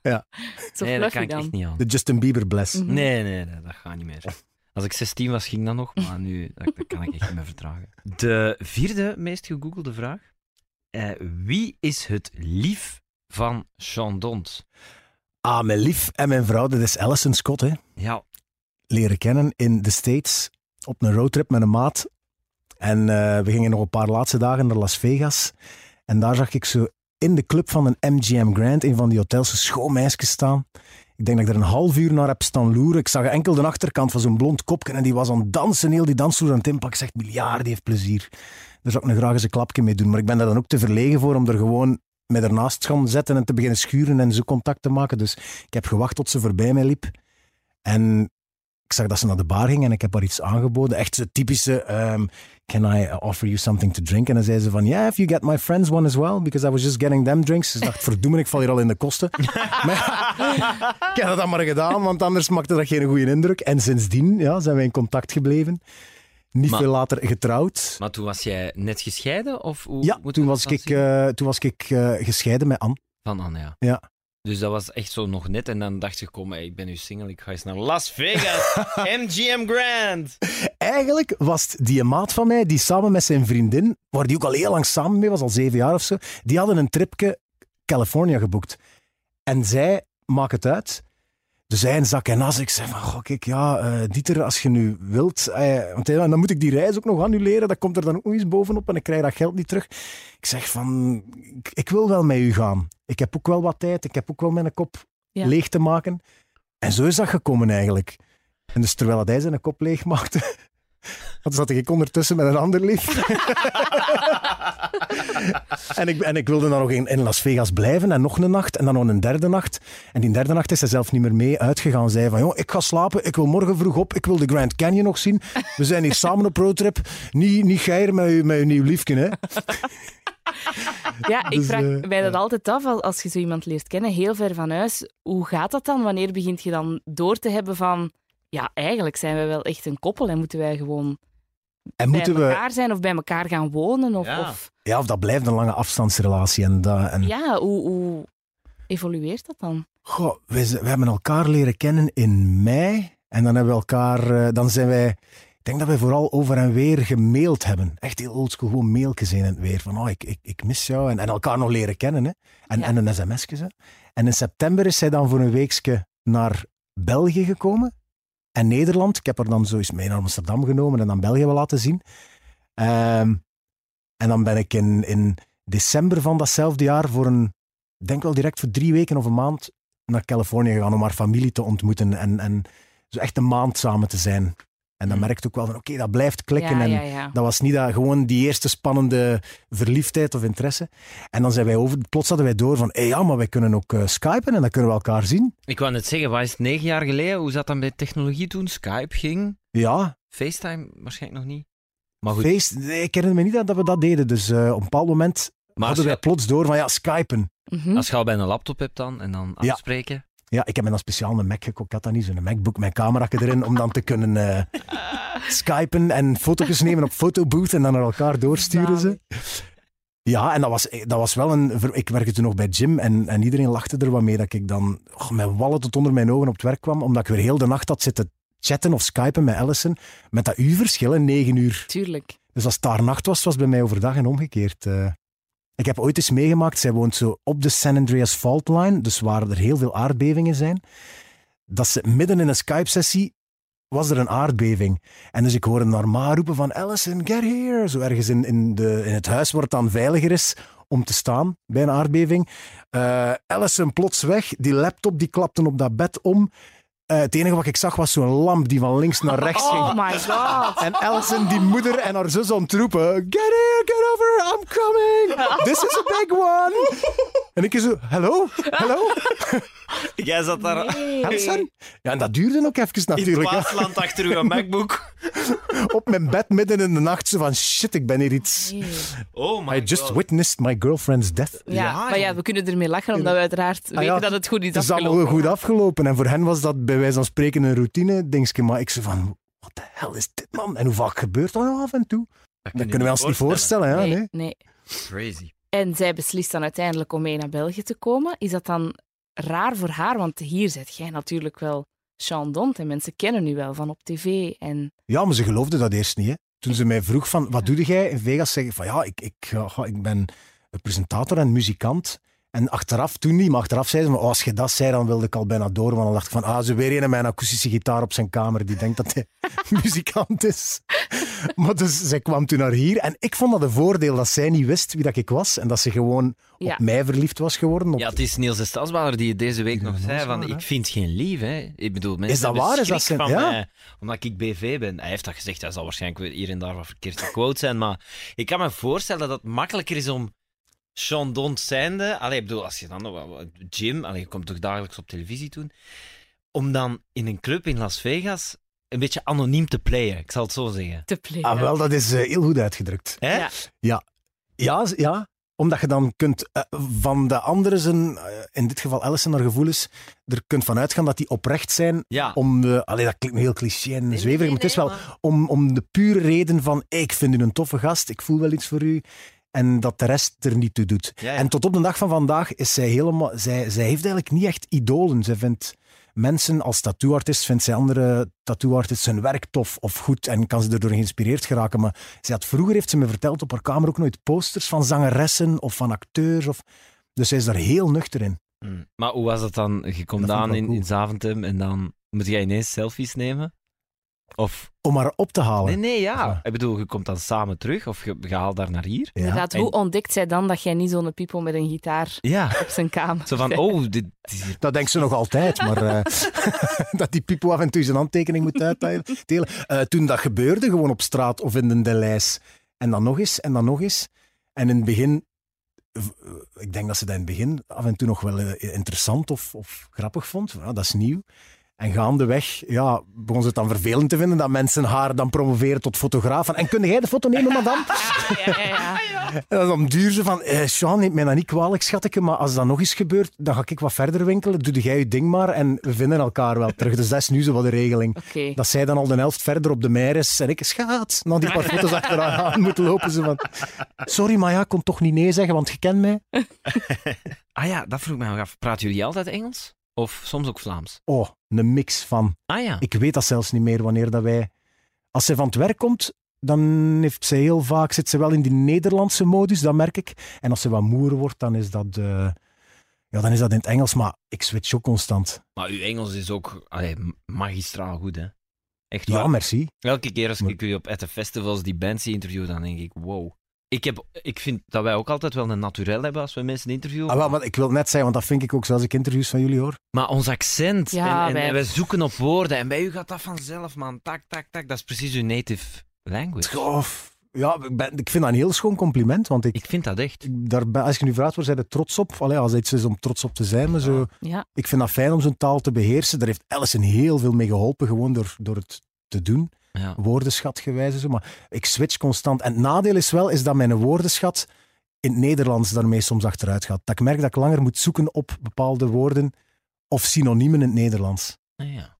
zo nee, dat kan ik dan. echt niet aan. De Justin Bieber bless. Mhm. Nee, nee, nee, dat gaat niet meer. Als ik 16 was, ging dat nog, maar nu dat, dat kan ik echt niet meer verdragen. De vierde meest gegoogelde vraag. Eh, wie is het lief van Jean Dont? Ah, mijn lief en mijn vrouw, dat is Alison Scott. Hè. Ja, Leren kennen in de States op een roadtrip met een maat. En eh, we gingen nog een paar laatste dagen naar Las Vegas. En daar zag ik zo in de club van een MGM Grand, een van die hotels, een schoon meisje staan. Ik denk dat ik er een half uur naar heb staan loeren. Ik zag enkel de achterkant van zo'n blond kopje en die was aan het dansen, heel die dansvloer aan het inpakken. Ik zeg, miljard, die heeft plezier. Daar zou ik nog graag eens een klapje mee doen. Maar ik ben daar dan ook te verlegen voor om er gewoon met ernaast te gaan zetten en te beginnen schuren en zo contact te maken. Dus ik heb gewacht tot ze voorbij mij liep. En ik zag dat ze naar de bar ging en ik heb haar iets aangeboden. Echt zo typische, ehm, can I offer you something to drink? En dan zei ze van, yeah, if you get my friends one as well, because I was just getting them drinks. Dus ik dacht, verdoemen, ik val hier al in de kosten. maar ik heb dat dan maar gedaan, want anders maakte dat geen goede indruk. En sindsdien ja, zijn wij in contact gebleven. Niet Maar- veel later getrouwd. Maar toen was jij net gescheiden? Of hoe Ja, moet toen was ik, zien? eh, toen was ik eh, gescheiden met Anne. Van Anne, ja. Ja. Dus dat was echt zo nog net. En dan dacht je, kom, hey, ik ben nu single, ik ga eens naar Las Vegas. MGM Grand. Eigenlijk was het die maat van mij, die samen met zijn vriendin, waar die ook al heel lang samen mee was, al zeven jaar of zo, die hadden een tripje California geboekt. En zij, maak het uit. Dus een zak en as. Ik zei van, goh, kijk, ja, eh, Dieter, als je nu wilt... eh, want ja, dan moet ik die reis ook nog annuleren. Dat komt er dan ook nog eens bovenop en ik krijg dat geld niet terug. Ik zeg van, ik, ik wil wel met u gaan. Ik heb ook wel wat tijd. Ik heb ook wel mijn kop Ja. leeg te maken. En zo is dat gekomen eigenlijk. En dus terwijl dat hij zijn kop leeg maakte, dan zat ik ondertussen met een ander lief. en, ik, en ik wilde dan nog in, in Las Vegas blijven en nog een nacht en dan nog een derde nacht. En die derde nacht is hij zelf niet meer mee uitgegaan. Zei van, joh, ik ga slapen, ik wil morgen vroeg op, ik wil de Grand Canyon nog zien. We zijn hier samen op roadtrip. Niet, niet geiren met, je- met je nieuw liefje, hè. Ja, ik Dus, vraag eh, mij dat altijd af als, als je zo iemand leert kennen, heel ver van huis. Hoe gaat dat dan? Wanneer begint je dan door te hebben van... Ja, eigenlijk zijn wij wel echt een koppel en moeten wij gewoon En moeten bij we... elkaar zijn of bij elkaar gaan wonen? Of, Ja. of, Ja, of dat blijft een lange afstandsrelatie. En dat, en... ja hoe, hoe evolueert dat dan? Goh, we, we hebben elkaar leren kennen in mei. En dan hebben we elkaar, eh, dan zijn wij, ik denk dat wij vooral over en weer gemaild hebben. Echt heel oldschool, gewoon mailtjes heen en weer. Van, oh, ik, ik, ik mis jou. En, en elkaar nog leren kennen. Hè. En, Ja. en een sms'je. En in september is zij dan voor een weekje naar België gekomen. En Nederland. Ik heb haar dan zo eens mee naar Amsterdam genomen en dan België wel laten zien. Ehm, en dan ben ik in, in december van datzelfde jaar voor een, denk wel direct voor drie weken of een maand naar Californië gegaan om haar familie te ontmoeten en, en zo echt een maand samen te zijn. En dan Hmm. merkte ik ook wel van, oké, dat blijft klikken. ja, en ja, ja. dat was niet dat, gewoon die eerste spannende verliefdheid of interesse. En dan zijn wij over, plots hadden wij door van, hé ja, maar wij kunnen ook eh, skypen en dan kunnen we elkaar zien. Ik wou net zeggen, wat is het negen jaar geleden? Hoe zat dat met technologie toen? Skype ging? Ja, FaceTime waarschijnlijk nog niet. Maar goed. feest. Nee, ik herinner me niet dat we dat deden. Dus eh, op een bepaald moment Maar hadden wij je, plots door van, ja, skypen. Mhm. als je al bij een laptop hebt dan en dan Ja. afspreken. Ja, ik heb me dan speciaal een Mac gekocht. Ik had dat niet, zo'n MacBook, mijn camera erin, om dan te kunnen eh, skypen en foto's nemen op fotobooth en dan naar elkaar doorsturen ze. Ja, en dat was, dat was wel een... Ik werkte toen nog bij Jim en, en iedereen lachte er wat mee dat ik dan oh, met wallen tot onder mijn ogen op het werk kwam, omdat ik weer heel de nacht had zitten chatten of skypen met Allison, met dat uurverschil, negen uur. Tuurlijk. Dus als het daar nacht was, was het bij mij overdag en omgekeerd. eh. Ik heb ooit eens meegemaakt, zij woont zo op de San Andreas Fault Line, dus waar er heel veel aardbevingen zijn, dat ze midden in een Skype-sessie was er een aardbeving. En dus ik hoorde ma roepen van Allison, get here. Zo ergens in, in, de, in het huis waar het dan veiliger is om te staan bij een aardbeving. Eh Allison plots weg, die laptop die klapte op dat bed om. Eh, het enige wat ik zag was zo'n lamp die van links naar rechts ging. Oh my god. En Alison, die moeder en haar zus aan het roepen. Get here, get over, I'm coming. This is a big one. En ik zo, hello, hello, Jij zat daar Nee. Alison? Ja, en dat duurde ook even in het natuurlijk. hè. plaatsland achter uw MacBook. Op mijn bed midden in de nacht, zo van shit, ik ben hier iets... Nee. Oh my I just god. witnessed my girlfriend's death. Ja, Ja, maar ja, we kunnen ermee lachen, omdat we uiteraard Ah, ja, weten dat het goed is Het is allemaal afgelopen. goed afgelopen. En voor hen was dat bij wijze van spreken een routine dingetje. Maar ik zei van, wat de hel is dit, man? En hoe vaak gebeurt dat nou af en toe? Dat je kunnen we ons niet voorstellen, ja. Nee, Nee. nee. Crazy. En zij beslist dan uiteindelijk om mee naar België te komen. Is dat dan raar voor haar? Want hier zit jij natuurlijk wel Sean Dont en mensen kennen u wel van op tv. En Ja, maar ze geloofde dat eerst niet. Hè. Toen ze mij vroeg van, wat doe jij in Vegas? Zeg ik van, ja, ik, ik, ja, ga- ik ben een presentator en muzikant. En achteraf, toen niet, maar achteraf zei ze, maar oh, als je dat zei, dan wilde ik al bijna door. Want dan dacht ik van, ah, ze weer een een akoestische gitaar op zijn kamer die denkt dat hij muzikant is. maar dus, zij kwam toen naar hier. En ik vond dat een voordeel, dat zij niet wist wie dat ik was. En dat ze gewoon Ja. op mij verliefd was geworden. Op... Ja, het is Niels de Stadsbader die het deze week nog zei van waar, ik vind geen lief. Hè. Ik bedoel, mensen Is dat waar? Is dat zijn- van ja? mij, omdat ik BV ben. Hij heeft dat gezegd, hij zal waarschijnlijk weer hier en daar wat verkeerd quote zijn, maar ik kan me voorstellen dat het makkelijker is om Sean Dont zijnde, allee, ik bedoel, als je dan nog Jim, allee, je komt toch dagelijks op televisie doen, om dan in een club in Las Vegas een beetje anoniem te playen, ik zal het zo zeggen. Te playen. Ah, wel, dat is eh, heel goed uitgedrukt. Hè? Ja. Ja, z- ja omdat je dan kunt eh, van de anderen zijn, eh, in dit geval Alison, haar gevoelens, er kunt van uitgaan dat die oprecht zijn Ja. om de, allee, dat klinkt nu heel cliché en zweverig, nee, maar het is wel om, om de pure reden van ik vind u een toffe gast, ik voel wel iets voor u en dat de rest er niet toe doet. Ja, ja. En tot op de dag van vandaag is zij helemaal, zij, zij heeft eigenlijk niet echt idolen. Zij vindt mensen als tattooartist, vindt zij andere tattooartists hun werk tof of goed en kan ze erdoor geïnspireerd geraken. Maar zij had vroeger, heeft ze me verteld, op haar kamer ook nooit posters van zangeressen of van acteurs. Of... Dus zij is daar heel nuchter in. Mm. Maar hoe was dat dan? Je komt aan in, cool. in Zaventem en dan moet jij ineens selfies nemen? Of... Om haar op te halen. Nee, nee, ja. Ja. Ik bedoel, je komt dan samen terug of je, je haalt daar naar hier. Ja. Inderdaad, En- hoe ontdekt zij dan dat jij niet zo'n pipo met een gitaar Ja. op zijn kamer Zo van, oh, dit. Dat denkt ze nog altijd, maar eh, dat die Pipo af en toe zijn handtekening moet uitdelen. Eh, toen dat gebeurde, gewoon op straat of in de Deleis. En dan nog eens, en dan nog eens. En in het begin, v- ik denk dat ze dat in het begin af en toe nog wel eh, interessant of, of grappig vond. Ja, dat is nieuw. En gaandeweg ja, begon ze het dan vervelend te vinden dat mensen haar dan promoveren tot fotograaf. Van, En kun jij de foto nemen, madame? Ja, ja, ja. En dan duur ze van, eh, Sean, neemt mij dat niet kwalijk, schatje, maar als dat nog eens gebeurt, dan ga ik wat verder winkelen, doe jij je ding maar en we vinden elkaar wel terug. Dus dat is nu zo wat de regeling. Oké. Dat zij dan al de helft verder op de meer is en ik, schaat, dan die paar foto's achter haar aan moet lopen. Ze van, sorry, maar ja, ik kon toch niet nee zeggen, want je kent mij. Ah ja, dat vroeg ik me nog af. Praten jullie altijd Engels? Of soms ook Vlaams? Oh, een mix van. Ah ja. Ik weet dat zelfs niet meer wanneer dat wij... Als zij van het werk komt, dan heeft ze heel vaak, zit ze wel in die Nederlandse modus, dat merk ik. En als ze wat moer wordt, dan is dat, eh, ja, dan is dat in het Engels, maar ik switch ook constant. Maar uw Engels is ook allee, magistraal goed, hè? Echt Ja, waar. merci. Elke keer als Maar- ik jullie op at the festivals die bands zie interviewen, dan denk ik, wow. Ik, heb, ik vind dat wij ook altijd wel een naturel hebben als we mensen interviewen. Ah, wel, maar ik wil net zeggen, want dat vind ik ook zoals ik interviews van jullie hoor. Maar ons accent, Ja, en, en, wij- en wij zoeken op woorden. En bij u gaat dat vanzelf, man. Tak, tak, tak. Dat is precies uw native language. Of, ja, ik, ben, ik vind dat een heel schoon compliment, want ik, Ik vind dat echt. ik- daar ben- als je nu vraagt, waar zijn je trots op? Allee, als het iets is om trots op te zijn, maar zo, Ja. ik vind dat fijn om zo'n taal te beheersen. Daar heeft Alison heel veel mee geholpen, gewoon door, door het te doen. Ja. woordenschatgewijs en zo, maar ik switch constant. En het nadeel is wel is dat mijn woordenschat in het Nederlands daarmee soms achteruit gaat. Dat ik merk dat ik langer moet zoeken op bepaalde woorden of synoniemen in het Nederlands. Ah, ja.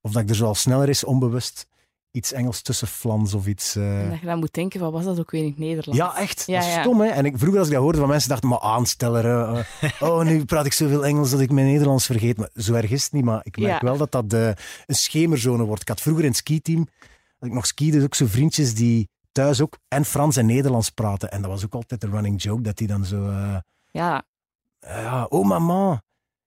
Of dat ik er zo al sneller is, onbewust, iets Engels tussen flans of iets... eh, En dat je dan moet denken, wat was dat ook weer in het Nederlands? Ja, echt. Ja, dat is ja. stom, hè. En ik, vroeger als ik dat hoorde van mensen, dachten maar aansteller. oh, nu praat ik zoveel Engels dat ik mijn Nederlands vergeet. Maar zo erg is het niet. Maar ik merk Ja. wel dat dat eh, een schemerzone wordt. Ik had vroeger in het skiteam, ik nog skiede, ook zo vriendjes die thuis ook en Frans en Nederlands praten. En dat was ook altijd een running joke, dat die dan zo... eh, Ja. eh, ja, oh mama,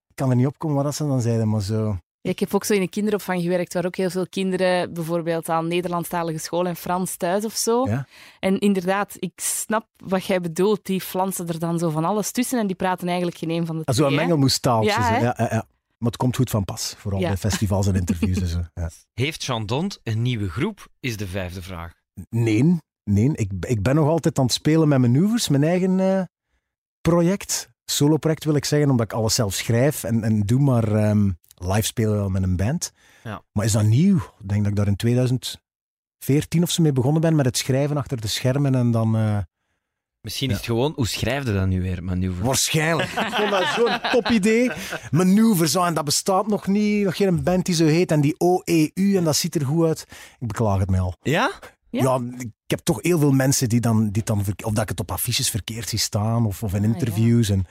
ik kan er niet op komen wat dat ze dan zeiden, maar zo... Ja, ik heb ook zo in een kinderopvang gewerkt, waar ook heel veel kinderen bijvoorbeeld aan Nederlandstalige school en Frans thuis of zo. Ja. En inderdaad, ik snap wat jij bedoelt. Die flansen er dan zo van alles tussen en die praten eigenlijk geen een van de Zo een twee, hè. mengelmoestaaltje. Ja, ja, ja. Maar het komt goed van pas, vooral Ja. bij festivals en interviews. en zo. Ja. Heeft Chandont een nieuwe groep? Is de vijfde vraag. Nee, nee. Ik, ik ben nog altijd aan het spelen met manoeuvres, mijn eigen eh, project. Solo-project wil ik zeggen, omdat ik alles zelf schrijf en, en doe, maar ehm, live spelen wel met een band. Ja. Maar is dat nieuw? Ik denk dat ik daar in 2014 of zo mee begonnen ben met het schrijven achter de schermen en dan... eh, Misschien is het gewoon, hoe schrijf je dat nu weer, manoeuvre? Waarschijnlijk. Ik vond dat zo'n top idee. Manoeuvre, zo, en dat bestaat nog niet. Nog geen band die zo heet. En die OEU, en dat ziet er goed uit. Ik beklaag het mij al. Ja? Ja? Ja, ik heb toch heel veel mensen die dan, die dan of dat ik het op affiches verkeerd zie staan, of, of in Ah, interviews. En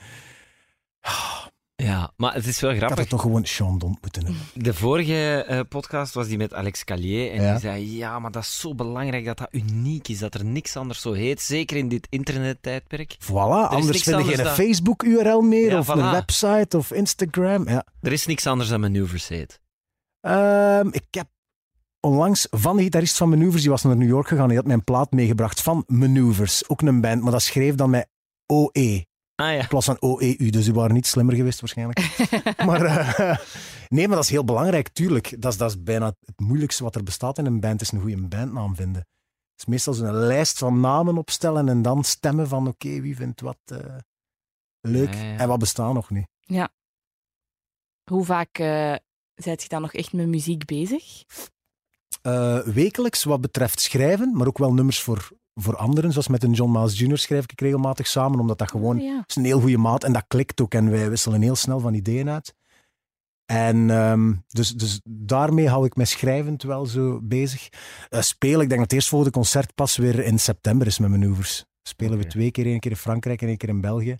Ja, maar het is wel ik had grappig. het toch gewoon Sean Dont moeten hebben. De vorige eh, podcast was die met Alex Callier. En Ja. die zei: Ja, maar dat is zo belangrijk dat dat uniek is. Dat er niks anders zo heet. Zeker in dit internettijdperk. Voilà, anders vind je geen dan- Facebook-URL meer, Ja, of voilà. een website, of Instagram. Ja. Er is niks anders dan manoeuvres heet. Ehm, ik heb onlangs van de gitarist van Manoeuvres, die was naar New York gegaan, die had mijn plaat meegebracht van Manoeuvres. Ook een band, maar dat schreef dan met OE. Ah ja. In plaats van OEU, dus die waren niet slimmer geweest waarschijnlijk. maar eh, nee, maar dat is heel belangrijk, tuurlijk. Dat is, dat is bijna het moeilijkste wat er bestaat in een band, is een goede bandnaam vinden. Het is meestal zo'n lijst van namen opstellen en dan stemmen van oké, wie vindt wat eh, leuk Ja, ja, ja. en wat bestaat nog niet. Hoe vaak eh zijt je dan nog echt met muziek bezig? eh, wekelijks wat betreft schrijven, maar ook wel nummers voor, voor anderen. Zoals met een John Miles Jr. schrijf ik regelmatig samen, omdat dat gewoon Oh, ja. is een heel goede maat en dat klikt ook en wij wisselen heel snel van ideeën uit. En ehm, dus, dus daarmee hou ik mij schrijvend wel zo bezig. Eh, spelen, ik denk dat het eerstvolgende concert pas weer in september is met manoeuvres. Spelen we twee keer, één keer in Frankrijk en één keer in België.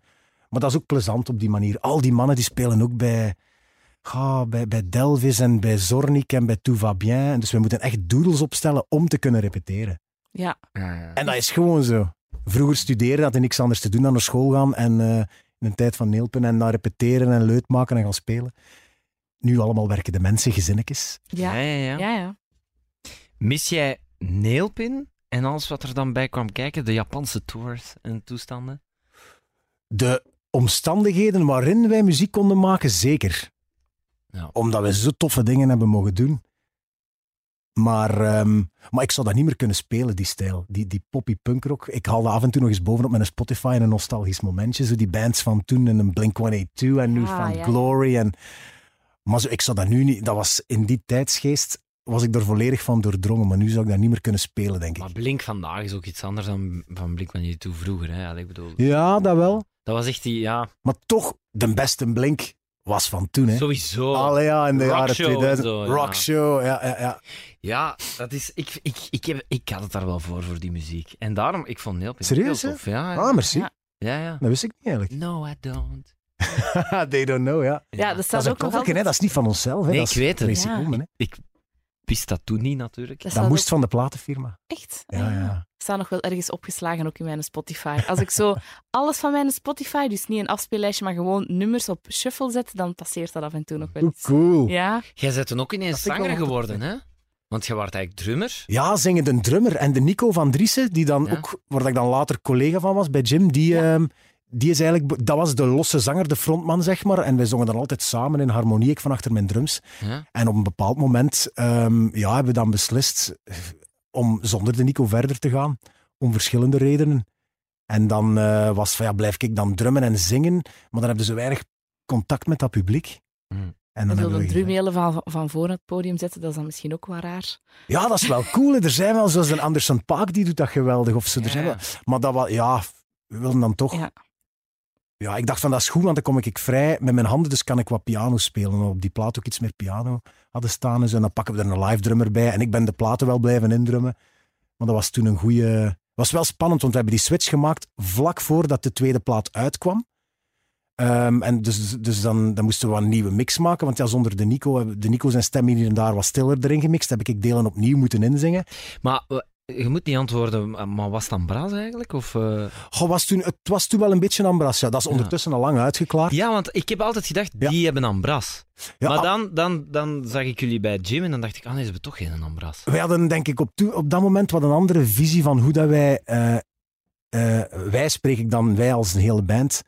Maar dat is ook plezant op die manier. Al die mannen die spelen ook bij, ah, bij, bij Delvis en bij Zornik en bij Tout va bien. En dus we moeten echt doodles opstellen om te kunnen repeteren. Ja. En dat is gewoon zo. Vroeger studeren, had je niks anders te doen dan naar school gaan en eh, in een tijd van neelpen en naar repeteren en leut maken en gaan spelen. Nu allemaal werken de mensen gezinnetjes. Ja, Ja. ja, ja. Ja, ja. Mis jij Neelpin en alles wat er dan bij kwam kijken? De Japanse tours en toestanden? De omstandigheden waarin wij muziek konden maken, zeker. Ja. Omdat we zo toffe dingen hebben mogen doen. Maar, ehm, maar ik zou dat niet meer kunnen spelen, die stijl. Die, die poppy punkrock. Ik haal dat af en toe nog eens bovenop mijn Spotify en een nostalgisch momentje. Zo die bands van toen en een Blink-182 en nu Ah, van ja. Glory. En, maar zo, ik zou dat nu niet... Dat was in die tijdsgeest was ik er volledig van doordrongen. Maar nu zou ik dat niet meer kunnen spelen, denk ik. Maar Blink vandaag is ook iets anders dan van Blink wanneer je toe vroeger. Hè? Allee, ik bedoel, Ja, dat wel. dat was echt die, ja, Maar toch, de beste Blink was van toen, hè. sowieso. Allee, ja, in de Rock jaren show 2000. en zo, ja. Rock show, ja, ja, ja. Ja, dat is, ik, ik, ik, heb, ik had het daar wel voor, voor die muziek. En daarom, ik vond Neelpin Serieus, heel tof. Ja, Ah, merci. Ja. ja, ja. Dat wist ik niet eigenlijk. No, I don't. They don't know, ja. Ja, dat Dat staat is ook hè. altijd... Dat is niet van onszelf, hè. Nee, dat ik is weet het. Hè. Ik wist dat toen niet, natuurlijk. Dat moest ook- van de platenfirma. Echt? Ja, ja. Staat nog wel ergens opgeslagen ook in mijn Spotify. Als ik zo alles van mijn Spotify, dus niet een afspeellijstje, maar gewoon nummers op shuffle zet, dan passeert dat af en toe nog wel Hoe eens. cool. Ja, Jij bent toen ook ineens zanger geworden, hè? Want je was eigenlijk drummer. Ja, zingen de drummer en de Nico van Driessen, die dan Ja. ook, waar ik dan later collega van was bij Jim, die, Ja. ehm, die is eigenlijk, dat was de losse zanger, de frontman, zeg maar. En wij zongen dan altijd samen in harmonie, ik van achter mijn drums. Ja? En op een bepaald moment ehm, ja, hebben we dan beslist om zonder de Nico verder te gaan, om verschillende redenen. En dan eh, was van, ja, blijf ik dan drummen en zingen, maar dan hebben ze weinig contact met dat publiek. Hmm. En dan hebben een we drummelen van, van voor het podium zetten, dat is dan misschien ook wel raar. Ja, dat is wel cool. hè. Er zijn wel, zoals een Anderson Paak, die doet dat geweldig. Of zo. Er zijn wel, maar dat was, ja, we wilden dan toch... Ja. Ja, ik dacht van, dat is goed, want dan kom ik vrij met mijn handen, dus kan ik wat piano spelen. En op die plaat ook iets meer piano hadden staan. En dan pakken we er een live drummer bij. En ik ben de platen wel blijven indrummen. Maar dat was toen een goede... was wel spannend, want we hebben die switch gemaakt vlak voordat de tweede plaat uitkwam. Ehm, en dus, dus dan, dan moesten we een nieuwe mix maken, want ja, zonder de Nico, de Nico zijn stem hier en daar was stiller erin gemixt, heb ik delen opnieuw moeten inzingen. Maar eh, je moet niet antwoorden, maar was het dan Bras eigenlijk? Of, eh? Goh, was toen, het was toen wel een beetje Ambras, ja. Dat is Ja. ondertussen al lang uitgeklaard. Ja, want ik heb altijd gedacht, Ja. die hebben Ambras. Ja, maar ah, dan, dan, dan zag ik jullie bij Jim en dan dacht ik, ah nee, ze hebben toch geen Ambras. Wij hadden denk ik op, op dat moment wat een andere visie van hoe dat wij, eh, eh, wij spreek ik dan, wij als een hele band,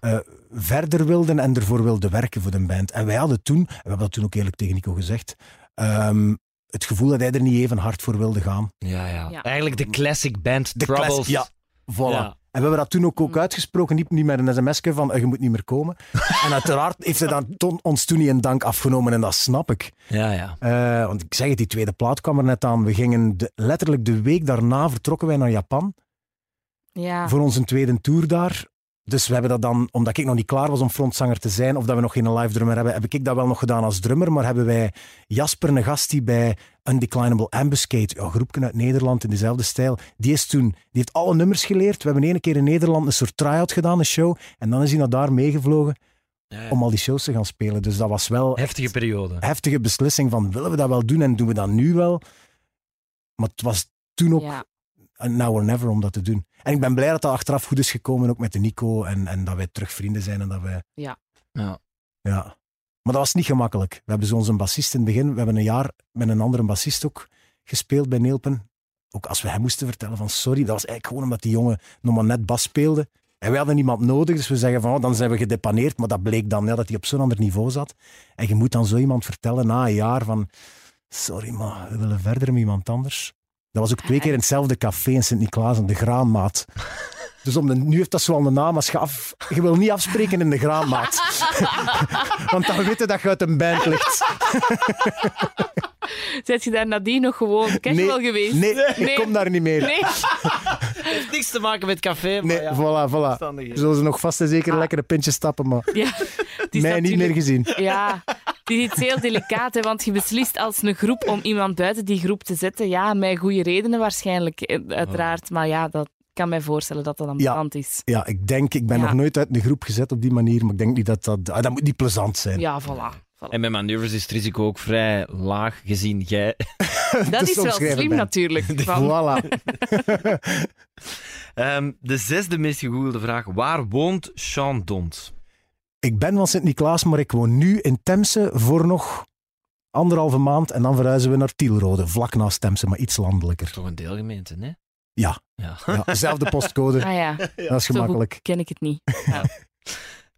eh, verder wilden en ervoor wilden werken voor de band. En wij hadden toen, en we hebben dat toen ook eerlijk tegen Nico gezegd, ehm, het gevoel dat hij er niet even hard voor wilde gaan. Ja, ja. Ja. Eigenlijk de classic band De Troubles. classic- ja. Voilà. Ja. En we hebben dat toen ook, ook Mm. uitgesproken, niet, niet met een sms'je van eh, je moet niet meer komen. en uiteraard heeft hij dan ton- ons toen niet in dank afgenomen en dat snap ik. Ja, ja. Eh, want ik zeg het, die tweede plaat kwam er net aan. We gingen de- letterlijk de week daarna vertrokken wij naar Japan Ja, voor onze tweede tour daar. Dus we hebben dat dan, omdat ik nog niet klaar was om frontzanger te zijn, of dat we nog geen live drummer hebben, heb ik dat wel nog gedaan als drummer. Maar hebben wij Jasper, een gast die bij Undeclinable Ambuscade, een groepje uit Nederland in dezelfde stijl, die is toen, die heeft alle nummers geleerd. We hebben ene keer in Nederland een soort try-out gedaan, een show. En dan is hij naar daar meegevlogen Ja, om al die shows te gaan spelen. Dus dat was wel Heftige periode. heftige beslissing van willen we dat wel doen en doen we dat nu wel? Maar het was toen ook ja. Now or never om dat te doen. En ik ben blij dat dat achteraf goed is gekomen, ook met de Nico, en, en dat wij terug vrienden zijn en dat wij... Ja. Ja. Maar dat was niet gemakkelijk. We hebben zo onze bassist in het begin, we hebben een jaar met een andere bassist ook gespeeld bij Neelpen. Ook als we hem moesten vertellen van sorry, dat was eigenlijk gewoon omdat die jongen nog maar net bas speelde. En wij hadden niemand nodig, dus we zeggen van oh, dan zijn we gedepaneerd. Maar dat bleek dan ja, dat hij op zo'n ander niveau zat. En je moet dan zo iemand vertellen na een jaar van sorry, maar we willen verder met iemand anders. Dat was ook twee keer in hetzelfde café in Sint-Niklaas, de Graanmaat. Dus om de, nu heeft dat zo al een naam als je af... Je wil niet afspreken in de graanmaat. Want dan weten dat je uit een band ligt. Zet je daar nadien nog gewoon casual geweest? Nee, ik Nee. kom daar niet meer. Nee. heeft niks te maken met café, maar Nee, ja, voilà, voilà. Zullen ze nog vast en zeker Ah. lekkere pintjes stappen, maar Ja, het mij niet meer gezien. Ja, het is iets heel delicaat, hè, want je beslist als een groep om iemand buiten die groep te zetten. Ja, met goede redenen waarschijnlijk, eh, uiteraard. Maar ja, dat ik kan mij voorstellen dat dat Ja. ambetant is. Ja, ik denk, ik ben Ja. nog nooit uit een groep gezet op die manier, maar ik denk niet dat dat... ah, dat moet niet plezant zijn. Ja, voilà. voilà. En met manoeuvres is het risico ook vrij laag, gezien jij... Dat is wel slim ben. natuurlijk. Van, Voilà. Ehm, de zesde meest gegoogelde vraag. Waar woont Sean Dont? Ik ben van Sint-Niklaas, maar ik woon nu in Temse voor nog anderhalve maand en dan verhuizen we naar Tielrode, vlak naast Temse, maar iets landelijker. Toch een deelgemeente, hè? Ja. ja. Ja, dezelfde postcode, Ah ja, dat is zo gemakkelijk. ken ik het niet.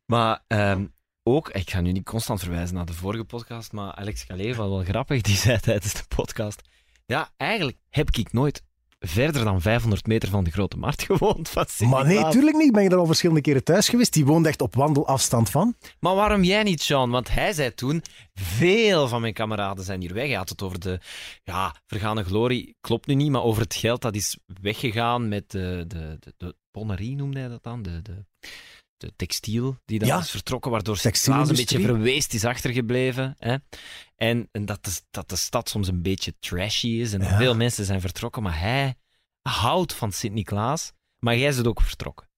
Maar ehm, ook, ik ga nu niet constant verwijzen naar de vorige podcast, maar Alex was wel grappig, die zei tijdens de podcast, ja, eigenlijk heb ik nooit verder dan 500 meter van de Grote Markt gewoond. Van Maar nee, tuurlijk niet. Ben je er al verschillende keren thuis geweest. Die woont echt op wandelafstand van. Maar waarom jij niet, Sean? Want hij zei toen, veel van mijn kameraden zijn hier weg. Hij had het over de ja, vergane glorie. Klopt nu niet, maar over het geld dat is weggegaan met de, de, de, de bonnerie, noemde hij dat dan? De, de, de textiel die dan Ja. is vertrokken, waardoor Sint-Niklaas een beetje verweest is achtergebleven. Hè? En, en dat, de, dat de stad soms een beetje trashy is en Ja. veel mensen zijn vertrokken. Maar hij houdt van Sint-Niklaas, maar jij bent ook vertrokken.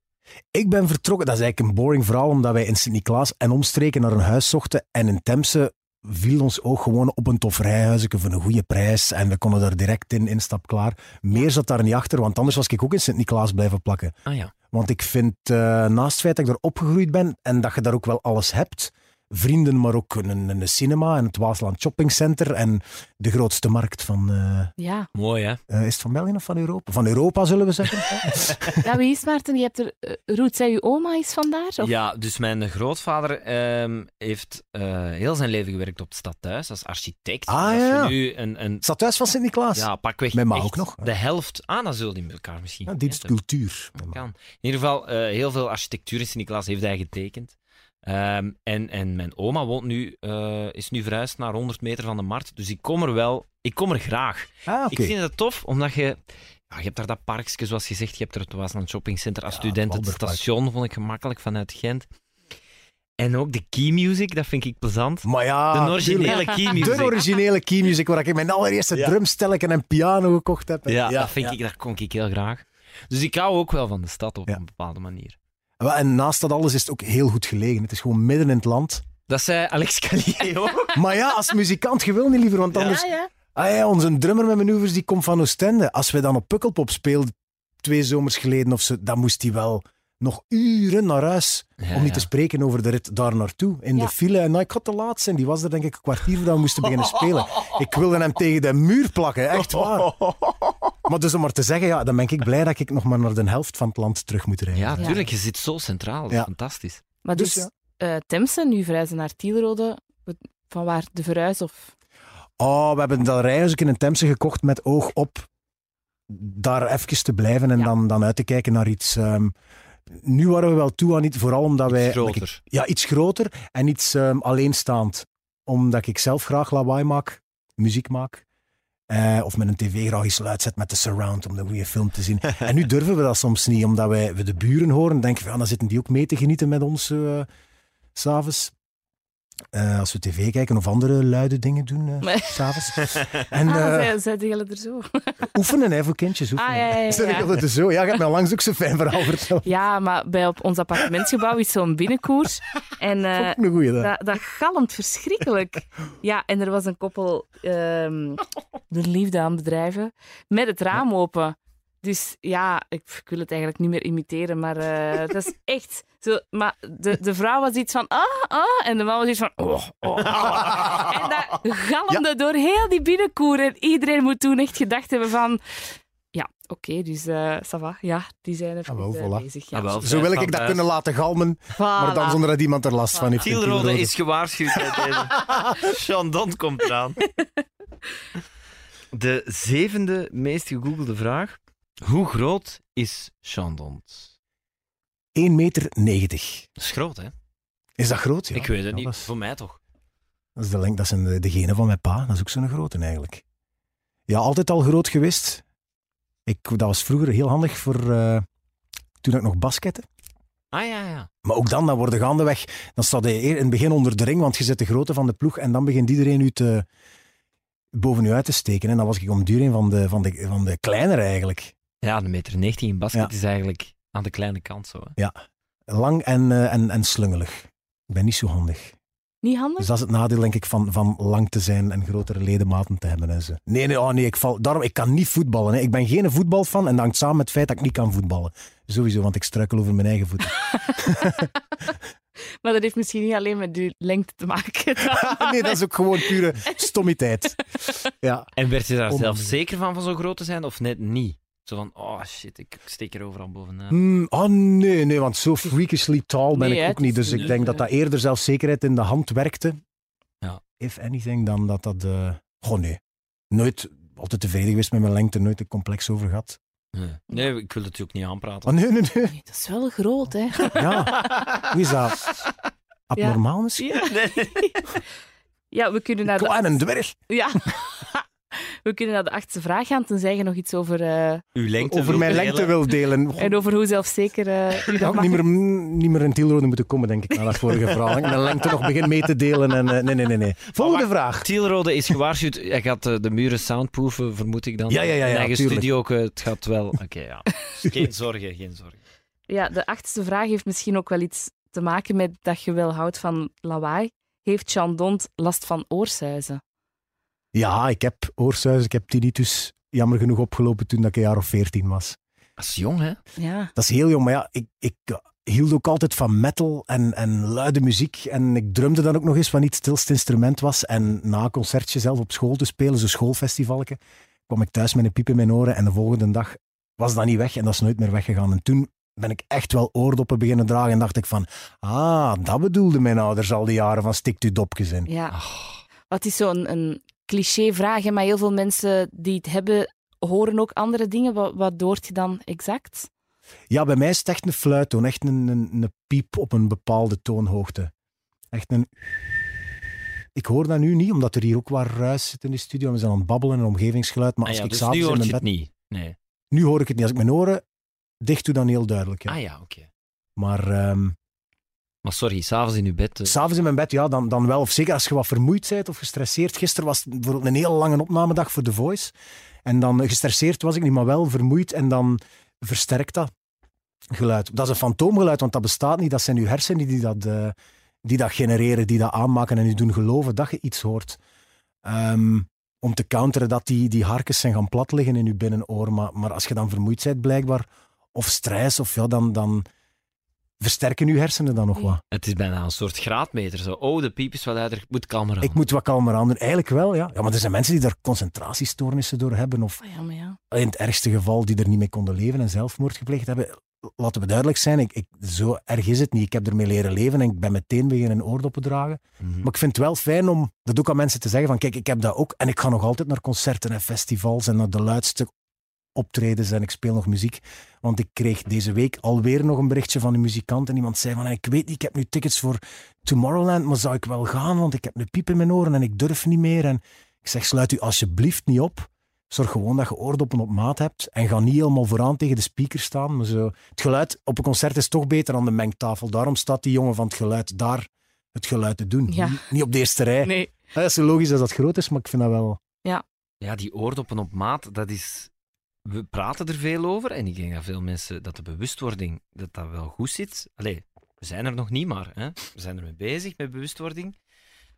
Ik ben vertrokken. Dat is eigenlijk een boring verhaal, omdat wij in Sint-Niklaas en omstreken naar een huis zochten. En in Temse viel ons oog gewoon op een tof rijhuisje voor een goede prijs. En we konden daar direct in, instap klaar. Meer zat daar niet achter, want anders was ik ook in Sint-Niklaas blijven plakken. Ah ja. Want ik vind, eh, naast het feit dat ik daar opgegroeid ben en dat je daar ook wel alles hebt, vrienden, maar ook een, een cinema en het Waasland Shopping Center en de grootste markt van, eh, Ja. Mooi, hè? eh, is het van België of van Europa? Van Europa, zullen we zeggen. ja, wie is Maarten? Je hebt er... eh, Ruud, zei je oma is vandaar? Of? Ja, dus mijn grootvader ehm, heeft eh, heel zijn leven gewerkt op het stadhuis als architect. Ah, ja. nu een, een Stadhuis van Sint-Niklaas. ja, pakweg Met ook nog. de helft aan, dat zullen die met elkaar misschien. Ja, dienst weten. cultuur. Dat kan. In ieder geval, eh, heel veel architectuur in Sint-Niklaas heeft hij getekend. Ehm, en, en mijn oma woont nu, eh, is nu verhuisd naar 100 meter van de markt. Dus ik kom er wel, ik kom er graag. Ah. Ik vind het tof, omdat je... Ja, je hebt daar dat parkje, zoals gezegd. Je hebt er het Waasland Shopping Center als Ja, student. Het station vond ik gemakkelijk vanuit Gent. En ook de key music, dat vind ik plezant. Maar ja, de originele tuurlijk. key music. De originele key music, waar ik mijn allereerste Ja. en piano gekocht heb. Ja, dat vind ik, daar kom ik heel graag. Dus ik hou ook wel van de stad op een bepaalde manier. En naast dat alles is het ook heel goed gelegen. Het is gewoon midden in het land. Dat zei Alex Callier ook. Maar ja, als muzikant, je wil niet liever, want anders... Ja, ja. Ah ja, onze drummer met manoeuvres die komt van Oostende. Als wij dan op Pukkelpop speelden, twee zomers geleden of zo, dan moest hij wel nog uren naar huis. Ja, om niet ja. te spreken over de rit daar naartoe. In Ja. de file. En nou, ik had te laat zijn. Die was er denk ik een kwartier voordat we moesten beginnen spelen. Ik wilde hem tegen de muur plakken, echt waar. Maar dus om maar te zeggen, ja, dan ben ik blij dat ik nog maar naar de helft van het land terug moet rijden. Ja, Ja. tuurlijk. Je zit zo centraal. Dat is Ja. fantastisch. Maar Dus dus, ja. eh, Temse, nu verhuizen naar Tielrode. Van waar? De verhuis of... Oh, we hebben dat rijhuisje in Temse gekocht met oog op daar even te blijven en Ja. dan, dan uit te kijken naar iets. ehm, nu waren we wel toe aan iets, vooral omdat Iets wij. groter. ja, iets groter en iets ehm, alleenstaand. Omdat ik zelf graag lawaai maak, muziek maak. Eh, of met een tv graag iets luid zet met de surround om de goede film te zien. en nu durven we dat soms niet, omdat wij we de buren horen. denken van, ja, dan zitten die ook mee te genieten met ons s s'avonds. Eh, als we tv kijken of andere luide dingen doen eh, Nee. s'avonds. En ah, eh, zij, zij er zo. oefenen hè, voor kindjes. Oefenen. Ah, ja, ja, ja, Zeg ik ja. altijd zo. Ja, je hebt mij langs ook zo'n fijn verhaal verteld. Ja, maar bij op ons appartementsgebouw is zo'n binnenkoers. En een goeie. Dat. dat, dat galmt verschrikkelijk. Ja, en er was een koppel ehm de liefde aan bedrijven met het raam open. Dus ja, ik, ik wil het eigenlijk niet meer imiteren, maar eh dat is echt zo. Maar de, de vrouw was iets van ah, ah, en de man was iets van oh, oh, oh. En dat galmde door heel die binnenkoer. En iedereen moet toen echt gedacht hebben van ja, oké, dus eh ça va. Ja, die zijn even Ah, eh, voilà. bezig. Ja. Ah, wel. Zo wil ik dat kunnen laten galmen, maar dan zonder dat iemand er last van heeft. Tielrode. is gewaarschuwd bij deze. Sean Don komt eraan. De zevende meest gegoogelde vraag. Hoe groot is Sean Dont? 1,90 meter. Dat is groot, hè? Is dat groot? Ja. ik weet het Ja, niet. Is, Voor mij toch. dat is de lengte, dat zijn de, de genen van mijn pa. Dat is ook zo'n grote eigenlijk. Ja, altijd al groot geweest. Ik, dat was vroeger heel handig voor eh, toen ik nog baskette. Ah ja, ja. Maar ook dan, dan worden gaandeweg, dan staat hij eer- in het begin onder de ring, want je zet de grootte van de ploeg en dan begint iedereen u te, boven u uit te steken. En dan was ik om duur een van de, van de, van de kleinere eigenlijk. Ja, de meter 19 in basket Ja. is eigenlijk aan de kleine kant zo. Hè. Lang en, eh, en, en slungelig. Ik ben niet zo handig. Niet handig? Dus dat is het nadeel, denk ik, van, van lang te zijn en grotere ledematen te hebben. En zo. Nee, nee, oh nee ik, val, daarom, ik kan niet voetballen. Hè. Ik ben geen voetbalfan en dat hangt samen met het feit dat ik niet kan voetballen. Sowieso, want ik struikel over mijn eigen voeten. Maar dat heeft misschien niet alleen met uw lengte te maken. nee, dat is ook gewoon pure stommiteit. Ja. En werd je daar zelf zeker van, van zo groot te zijn, of net niet? Zo van, oh shit, ik steek er overal bovenaan. Hmm, oh nee, nee, want zo freakishly tall ben Nee, ik ook niet. Dus ik denk dat dat eerder zelfzekerheid in de hand werkte. Ja. If anything, dan dat dat... eh Goh, nee. Nooit, altijd tevreden geweest met mijn lengte, nooit een complex over gehad. Nee. nee, ik wil het ook niet aanpraten. Oh nee, nee, nee. Nee, dat is wel groot, hè? Ja, hoe is dat? Abnormaal misschien? Ja. Ja, we kunnen naar dwerg. ja. we kunnen naar de achtste vraag gaan, tenzij je nog iets over... eh, Uw lengte Over mijn delen. lengte wil delen. Goh, en over hoe zelfzeker eh u ik dat had mag. niet meer, niet meer in Tielrode moeten komen, denk ik, na dat vorige verhaal. Ik mijn lengte nog begin mee te delen. En, eh, nee, nee, nee, nee. Volgende vraag. Tielrode is gewaarschuwd. Hij gaat eh, de muren soundproeven, vermoed ik dan. Ja, ja, ja, ja, In eigen tuurlijk. studio ook. eh, Het gaat wel. Oké, ja. Geen zorgen, geen zorgen. Ja, de achtste vraag heeft misschien ook wel iets te maken met dat je wel houdt van lawaai. Heeft Jean Dont last van oorsuizen? Ja, ik heb oorsuizen, ik heb tinnitus jammer genoeg opgelopen toen ik een jaar of veertien was. Dat is jong, hè? Ja. Dat is heel jong, maar ja, ik, ik hield ook altijd van metal en, en luide muziek. En ik drumde dan ook nog eens wat niet het stilste instrument was. En na een concertje zelf op school te spelen, zo'n schoolfestivalke, kwam ik thuis met een piep in mijn oren en de volgende dag was dat niet weg en dat is nooit meer weggegaan. En toen ben ik echt wel oordoppen beginnen dragen en dacht ik van, ah, dat bedoelden mijn ouders al die jaren van stikt u dopjes in. ja. Ah, Wat is zo'n een cliché vraag, hè, maar heel veel mensen die het hebben, horen ook andere dingen. Wat, wat hoort je dan exact? Ja, bij mij is het echt een fluittoon, echt een, een, een piep op een bepaalde toonhoogte. Echt een... Ik hoor dat nu niet, omdat er hier ook wat ruis zit in de studio. en We zijn aan het babbelen en omgevingsgeluid. Maar Ah als ja, ik dus nu in mijn het bed... niet. Nee. Nu hoor ik het niet. Als ik mijn oren dicht doe, dan heel duidelijk. Ja. Ah ja, oké. Maar ehm, Maar sorry, s'avonds in uw bed. eh, s'avonds in mijn bed, ja, dan, dan wel. Of zeker als je wat vermoeid bent of gestresseerd. Gisteren was het bijvoorbeeld een heel lange opnamedag voor The Voice. En dan eh, gestresseerd was ik niet, maar wel vermoeid. En dan versterkt dat geluid. Dat is een fantoomgeluid, want dat bestaat niet. Dat zijn uw hersenen die dat, eh, die dat genereren, die dat aanmaken en u doen geloven dat je iets hoort. Ehm, om te counteren dat die, die harkens zijn gaan plat liggen in uw binnenoor. Maar, maar als je dan vermoeid bent, blijkbaar, of stress, of ja, dan, dan versterken uw hersenen dan nog wat. Het is bijna een soort graadmeter. Zo. Oh, de piep is wat luider. Ik moet kalmer aan. Ik moet wat kalmer aan doen. Eigenlijk wel, ja. ja. Maar er zijn mensen die daar concentratiestoornissen door hebben. Of Oh ja, maar ja. in het ergste geval die er niet mee konden leven en zelfmoord gepleegd hebben. Laten we duidelijk zijn, ik, ik, zo erg is het niet. Ik heb ermee leren leven en ik ben meteen beginnen oordoppen dragen. Mhm. Maar ik vind het wel fijn om dat ook aan mensen te zeggen van kijk, ik heb dat ook en ik ga nog altijd naar concerten en festivals en naar de luidste optredens en ik speel nog muziek. Want ik kreeg deze week alweer nog een berichtje van een muzikant en iemand zei van ik weet niet, ik heb nu tickets voor Tomorrowland, maar zou ik wel gaan, want ik heb een piep in mijn oren en ik durf niet meer. En ik zeg, sluit u alsjeblieft niet op. Zorg gewoon dat je oordoppen op maat hebt en ga niet helemaal vooraan tegen de speaker staan. Maar zo, het geluid op een concert is toch beter dan de mengtafel. Daarom staat die jongen van het geluid daar het geluid te doen. Ja. Niet, niet op de eerste rij. Nee. Dat is zo logisch als dat groot is, maar ik vind dat wel... Ja, die oordoppen op maat, dat is... We praten er veel over en ik denk dat veel mensen, dat de bewustwording, dat dat wel goed zit. Allee, we zijn er nog niet, maar hè? we zijn ermee bezig met bewustwording.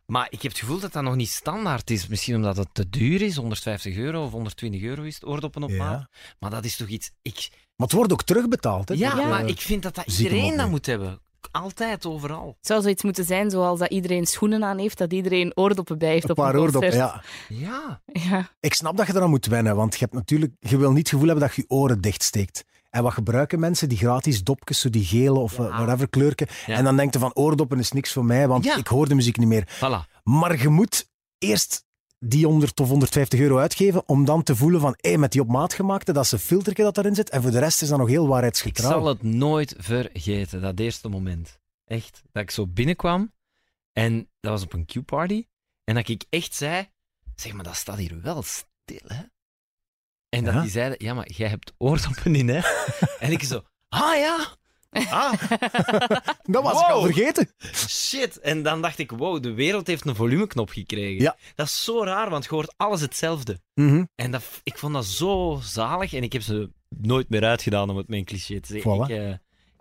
Maar ik heb het gevoel dat dat nog niet standaard is. Misschien omdat het te duur is, 150 euro of 120 euro is het oordoppen op maat. Ja. Maar dat is toch iets... Ik, Maar het wordt ook terugbetaald. Hè, ja, door, maar ik vind dat dat iedereen dat mee. moet hebben. Altijd, overal. Het zou zoiets moeten zijn zoals dat iedereen schoenen aan heeft, dat iedereen oordoppen bij heeft Een op paar een oordoppen, ja. Ja. Ja. Ik snap dat je eraan moet wennen, want je hebt natuurlijk... Je wil niet het gevoel hebben dat je je oren dichtsteekt. En wat gebruiken mensen? Die gratis dopjes, zo die gele of Ja. eh, whatever kleurken. Ja. En dan denken van oordoppen is niks voor mij, want Ja. ik hoor de muziek niet meer. Voilà. Maar je moet eerst die 100 of 150 euro uitgeven om dan te voelen van, hé, met die op maat gemaakte, dat is een filtertje dat daarin zit. En voor de rest is dat nog heel Ik waarheidsgetrouw. zal het nooit vergeten, dat eerste moment. Echt. Dat ik zo binnenkwam en dat was op een Q-party. En dat ik echt zei: Zeg maar, dat staat hier wel stil, hè? En dat Ja? die zeiden: Ja, maar jij hebt oordoppen in, hè? en ik zo: Ah ja! Ah, Dat was ik al vergeten. shit. En dan dacht ik: Wow, de wereld heeft een volumeknop gekregen. Ja. Dat is zo raar, want je hoort alles hetzelfde. Mhm. En dat, ik vond dat zo zalig en ik heb ze nooit meer uitgedaan om het mijn cliché te zeggen. Voilà. Ik, eh,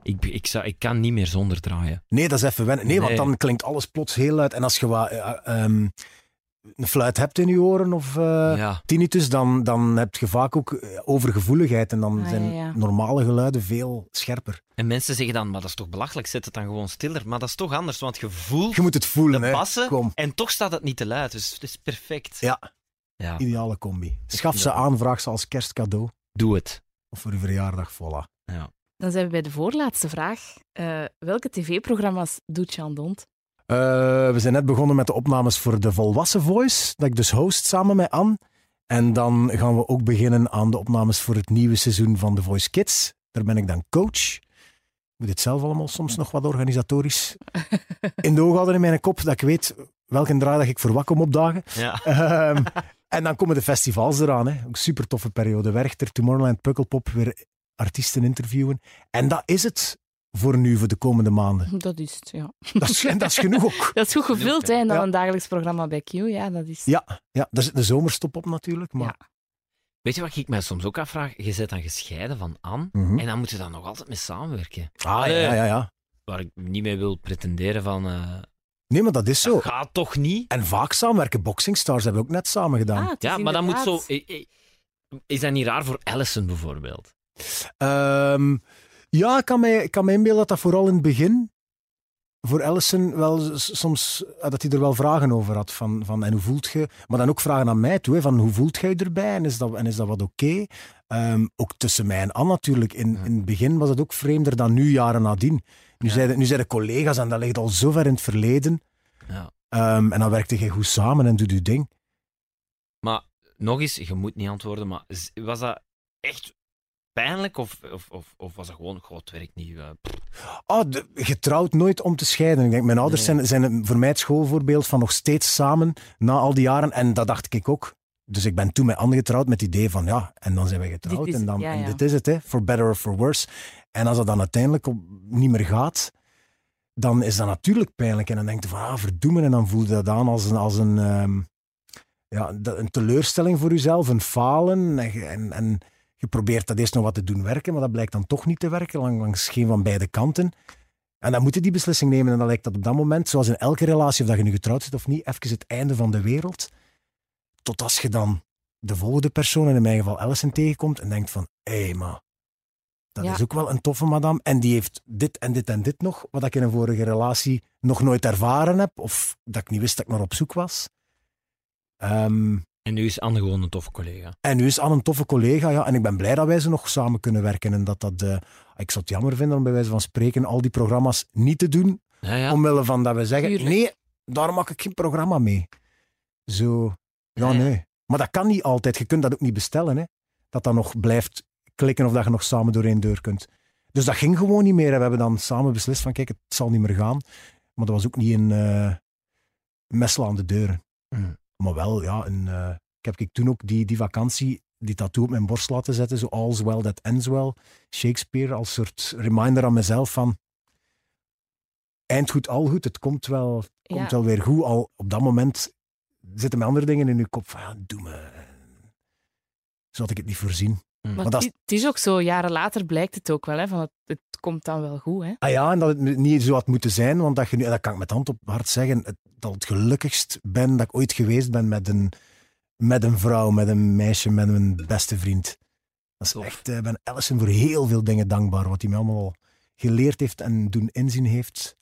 ik, ik, zou, ik kan niet meer zonder draaien. Nee, dat is even wennen. Nee, want dan klinkt alles plots heel luid. En als je wat, eh, ehm, een fluit hebt in je oren of eh, ja. tinnitus, dan, dan heb je vaak ook eh, overgevoeligheid. En dan Ah, zijn ja, ja. normale geluiden veel scherper. En mensen zeggen dan, maar dat is toch belachelijk, zet het dan gewoon stiller. Maar dat is toch anders, want je voelt Je moet het voelen, hè. Kom. en toch staat het niet te luid. Dus het is perfect. Ja. Ja, Ideale combi. Schaf ze aan, vraag ze als kerstcadeau. doe het. Of voor uw verjaardag, voilà. Dan zijn we bij de voorlaatste vraag. Eh, welke tv-programma's doet Jean Dont? Eh, we zijn net begonnen met de opnames voor de Volwassen Voice, dat ik dus host samen met Anne. En dan gaan we ook beginnen aan de opnames voor het nieuwe seizoen van The Voice Kids. Daar ben ik dan coach. Ik moet het zelf allemaal soms nog wat organisatorisch in de ogen houden in mijn kop, dat ik weet welke draai dat ik voor wat kom opdagen. Ja. Ehm, en dan komen de festivals eraan. Hè. Ook super toffe periode. Werchter, Tomorrowland, Pukkelpop, weer artiesten interviewen. En dat is het voor nu, voor de komende maanden. Dat is het, ja. Dat is, en dat is genoeg ook. Dat is goed gevuld, hè. En dan Ja. een dagelijks programma bij Q. Ja, dat is... Ja, ja, daar zit de zomerstop op natuurlijk. Maar, Ja. Weet je wat ik mij soms ook afvraag? Je zit dan gescheiden van Anne Mhm. en dan moet je dan nog altijd mee samenwerken. Ah, ja, ja, ja. Waar ik niet mee wil pretenderen van... eh, Nee, maar dat is zo. dat gaat toch niet? En vaak samenwerken. Boxing Stars hebben we ook net samen gedaan. Ah, Ja, maar dan moet zo... Is dat niet raar voor Allison bijvoorbeeld? Ehm, ja, ik kan mij, ik kan mij inbeelden dat dat vooral in het begin voor Allison wel soms eh, dat hij er wel vragen over had van, van en hoe voelt je, maar dan ook vragen aan mij toe hè, van hoe voelt jij je erbij en is dat, en is dat wat oké? Ehm, ook tussen mij en Anne natuurlijk. In, in het begin was het ook vreemder dan nu, jaren nadien. Nu, Ja. zijn, nu zijn de collega's en dat ligt al zo ver in het verleden. Ja. Ehm, en dan werkte je goed samen en doe je ding. Maar nog eens, je moet niet antwoorden, maar was dat echt pijnlijk of, of, of, of was dat gewoon, god, het werkt niet? eh. Oh, de, getrouwd nooit om te scheiden. Ik denk, mijn ouders Nee. zijn, zijn een- voor mij het schoolvoorbeeld van nog steeds samen na al die jaren. En dat dacht ik ook. Dus ik ben toen met Anne getrouwd met het idee van ja, en dan zijn we getrouwd. Dit is en dan, het, ja, en dit is het, hè, for better or for worse. En als dat dan uiteindelijk op, niet meer gaat, dan is dat natuurlijk pijnlijk. En dan denk je van, ah, verdoemen. En dan voel je dat aan als een, als een, ehm, ja, een teleurstelling voor jezelf, een falen. En, en je probeert dat eerst nog wat te doen werken, maar dat blijkt dan toch niet te werken, lang- langs geen van beide kanten. En dan moet je die beslissing nemen. En dan lijkt dat op dat moment, zoals in elke relatie, of dat je nu getrouwd zit of niet, even het einde van de wereld. Tot als je dan de volgende persoon, en in mijn geval Alison, tegenkomt en denkt van, hé, hey, maar dat Ja. is ook wel een toffe madame. En die heeft dit en dit en dit nog, wat ik in een vorige relatie nog nooit ervaren heb, of dat ik niet wist dat ik naar op zoek was. Ehm, En nu is Anne gewoon een toffe collega. en nu is Anne een toffe collega, ja. En ik ben blij dat wij ze nog samen kunnen werken. En dat dat... eh, ik zou het jammer vinden om bij wijze van spreken al die programma's niet te doen. Ja, ja. Omwille van dat we zeggen, Tuurlijk. nee, daar maak ik geen programma mee. Zo, ja, nee. Maar dat kan niet altijd. Je kunt dat ook niet bestellen, hè. Dat dat nog blijft klikken of dat je nog samen door één deur kunt. Dus dat ging gewoon niet meer. En we hebben dan samen beslist van, kijk, het zal niet meer gaan. Maar dat was ook niet een eh messel aan de deuren. Mm. Maar wel, ja, een, eh, ik heb ik toen ook die, die vakantie, die tattoo op mijn borst laten zetten, zo all's well that ends well. Shakespeare als soort reminder aan mezelf van eind goed, al goed, het komt wel, het Ja. komt wel weer goed. Al op dat moment zitten mijn andere dingen in je kop van, ja, doe me. Zo had ik het niet voorzien. Mm. Maar Maar dat het, is, het is ook zo, jaren later blijkt het ook wel, hè, van het, het komt dan wel goed. Hè. Ah ja, en dat het niet zo had moeten zijn, want dat, je nu, dat kan ik met hand op hart zeggen, het, dat het gelukkigst ben dat ik ooit geweest ben met een, met een vrouw, met een meisje, met een beste vriend. Dat is Tof. echt, eh, ik ben Alison voor heel veel dingen dankbaar, wat hij mij allemaal al geleerd heeft en doen inzien heeft.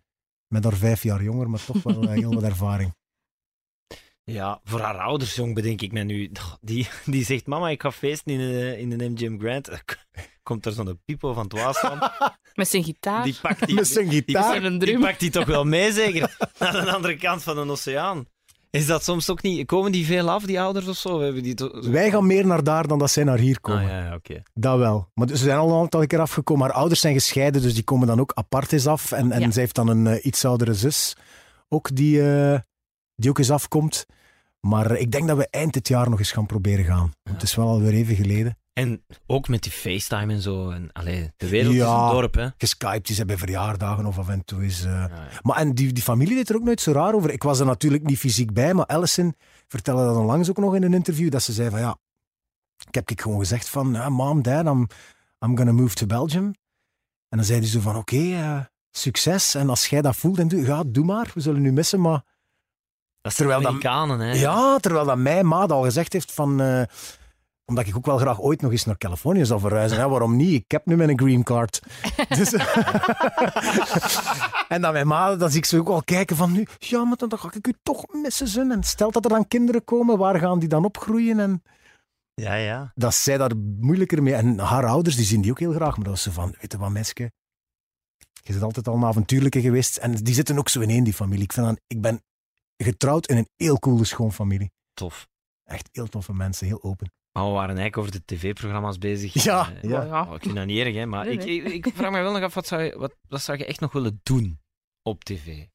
Met haar vijf jaar jonger, maar toch wel eh, heel wat ervaring. Ja, voor haar ouders, jong, bedenk ik me nu. Die, die zegt, mama, ik ga feesten in de, in de MGM Grand. Komt er zo'n pipo van het Waasland. Met zijn gitaar. Die pakt die, Met zijn gitaar. een die pakt die toch wel mee, zeker? Aan de andere kant van de oceaan. Is dat soms ook niet... Komen die veel af, die ouders of zo? Hebben die Wij gaan meer naar daar dan dat zij naar hier komen. Ah, ja, ja, oké. Dat wel. Maar ze zijn al een aantal keer afgekomen. Haar ouders zijn gescheiden, dus die komen dan ook apart eens af. En, en Ja. zij heeft dan een eh, iets oudere zus, ook die, eh, die ook eens afkomt. Maar ik denk dat we eind dit jaar nog eens gaan proberen gaan. Ja. Het is wel alweer even geleden. En ook met die FaceTime en zo. En, allee, de wereld is Ja. een dorp, hè? Geskyped is hij bij verjaardagen of af en toe is... eh, Ja, ja. Maar en die, die familie deed er ook nooit zo raar over. Ik was er natuurlijk niet fysiek bij, maar Alison vertelde dat onlangs ook nog in een interview, dat ze zei van ja, ik heb ik gewoon gezegd van, ja, mom, dad, I'm, I'm gonna move to Belgium. En dan zei hij zo van, oké, eh, succes. En als jij dat voelt, dan doe, ja, doe maar. We zullen u missen, maar... Dat zijn Terwijl dat- Amerikanen, hè? Ja, terwijl dat mijn maat al gezegd heeft van... eh, omdat ik ook wel graag ooit nog eens naar Californië zou verhuizen. Ja, waarom niet? Ik heb nu mijn green card. Dus, en dan mijn ma, dan zie ik ze ook al kijken van nu... Ja, maar dan, dan ga ik u toch missen, zin. En stel dat er dan kinderen komen, waar gaan die dan opgroeien? En Ja, ja. dat zij daar moeilijker mee... En haar ouders, die zien die ook heel graag. Maar dat is ze van, weet je wat, meisje? Je bent altijd al een avontuurlijke geweest. En die zitten ook zo in één, die familie. Ik, vind dan, ik ben getrouwd in een heel coole schoonfamilie. Tof. Echt heel toffe mensen, heel open. Maar we waren eigenlijk over de tv-programma's bezig. Ja, Eh, ja. oh, ik vind dat niet erg, hè. Maar Nee, ik, nee. ik, ik vraag me wel nog af, wat zou, je, wat, wat zou je echt nog willen doen op tv?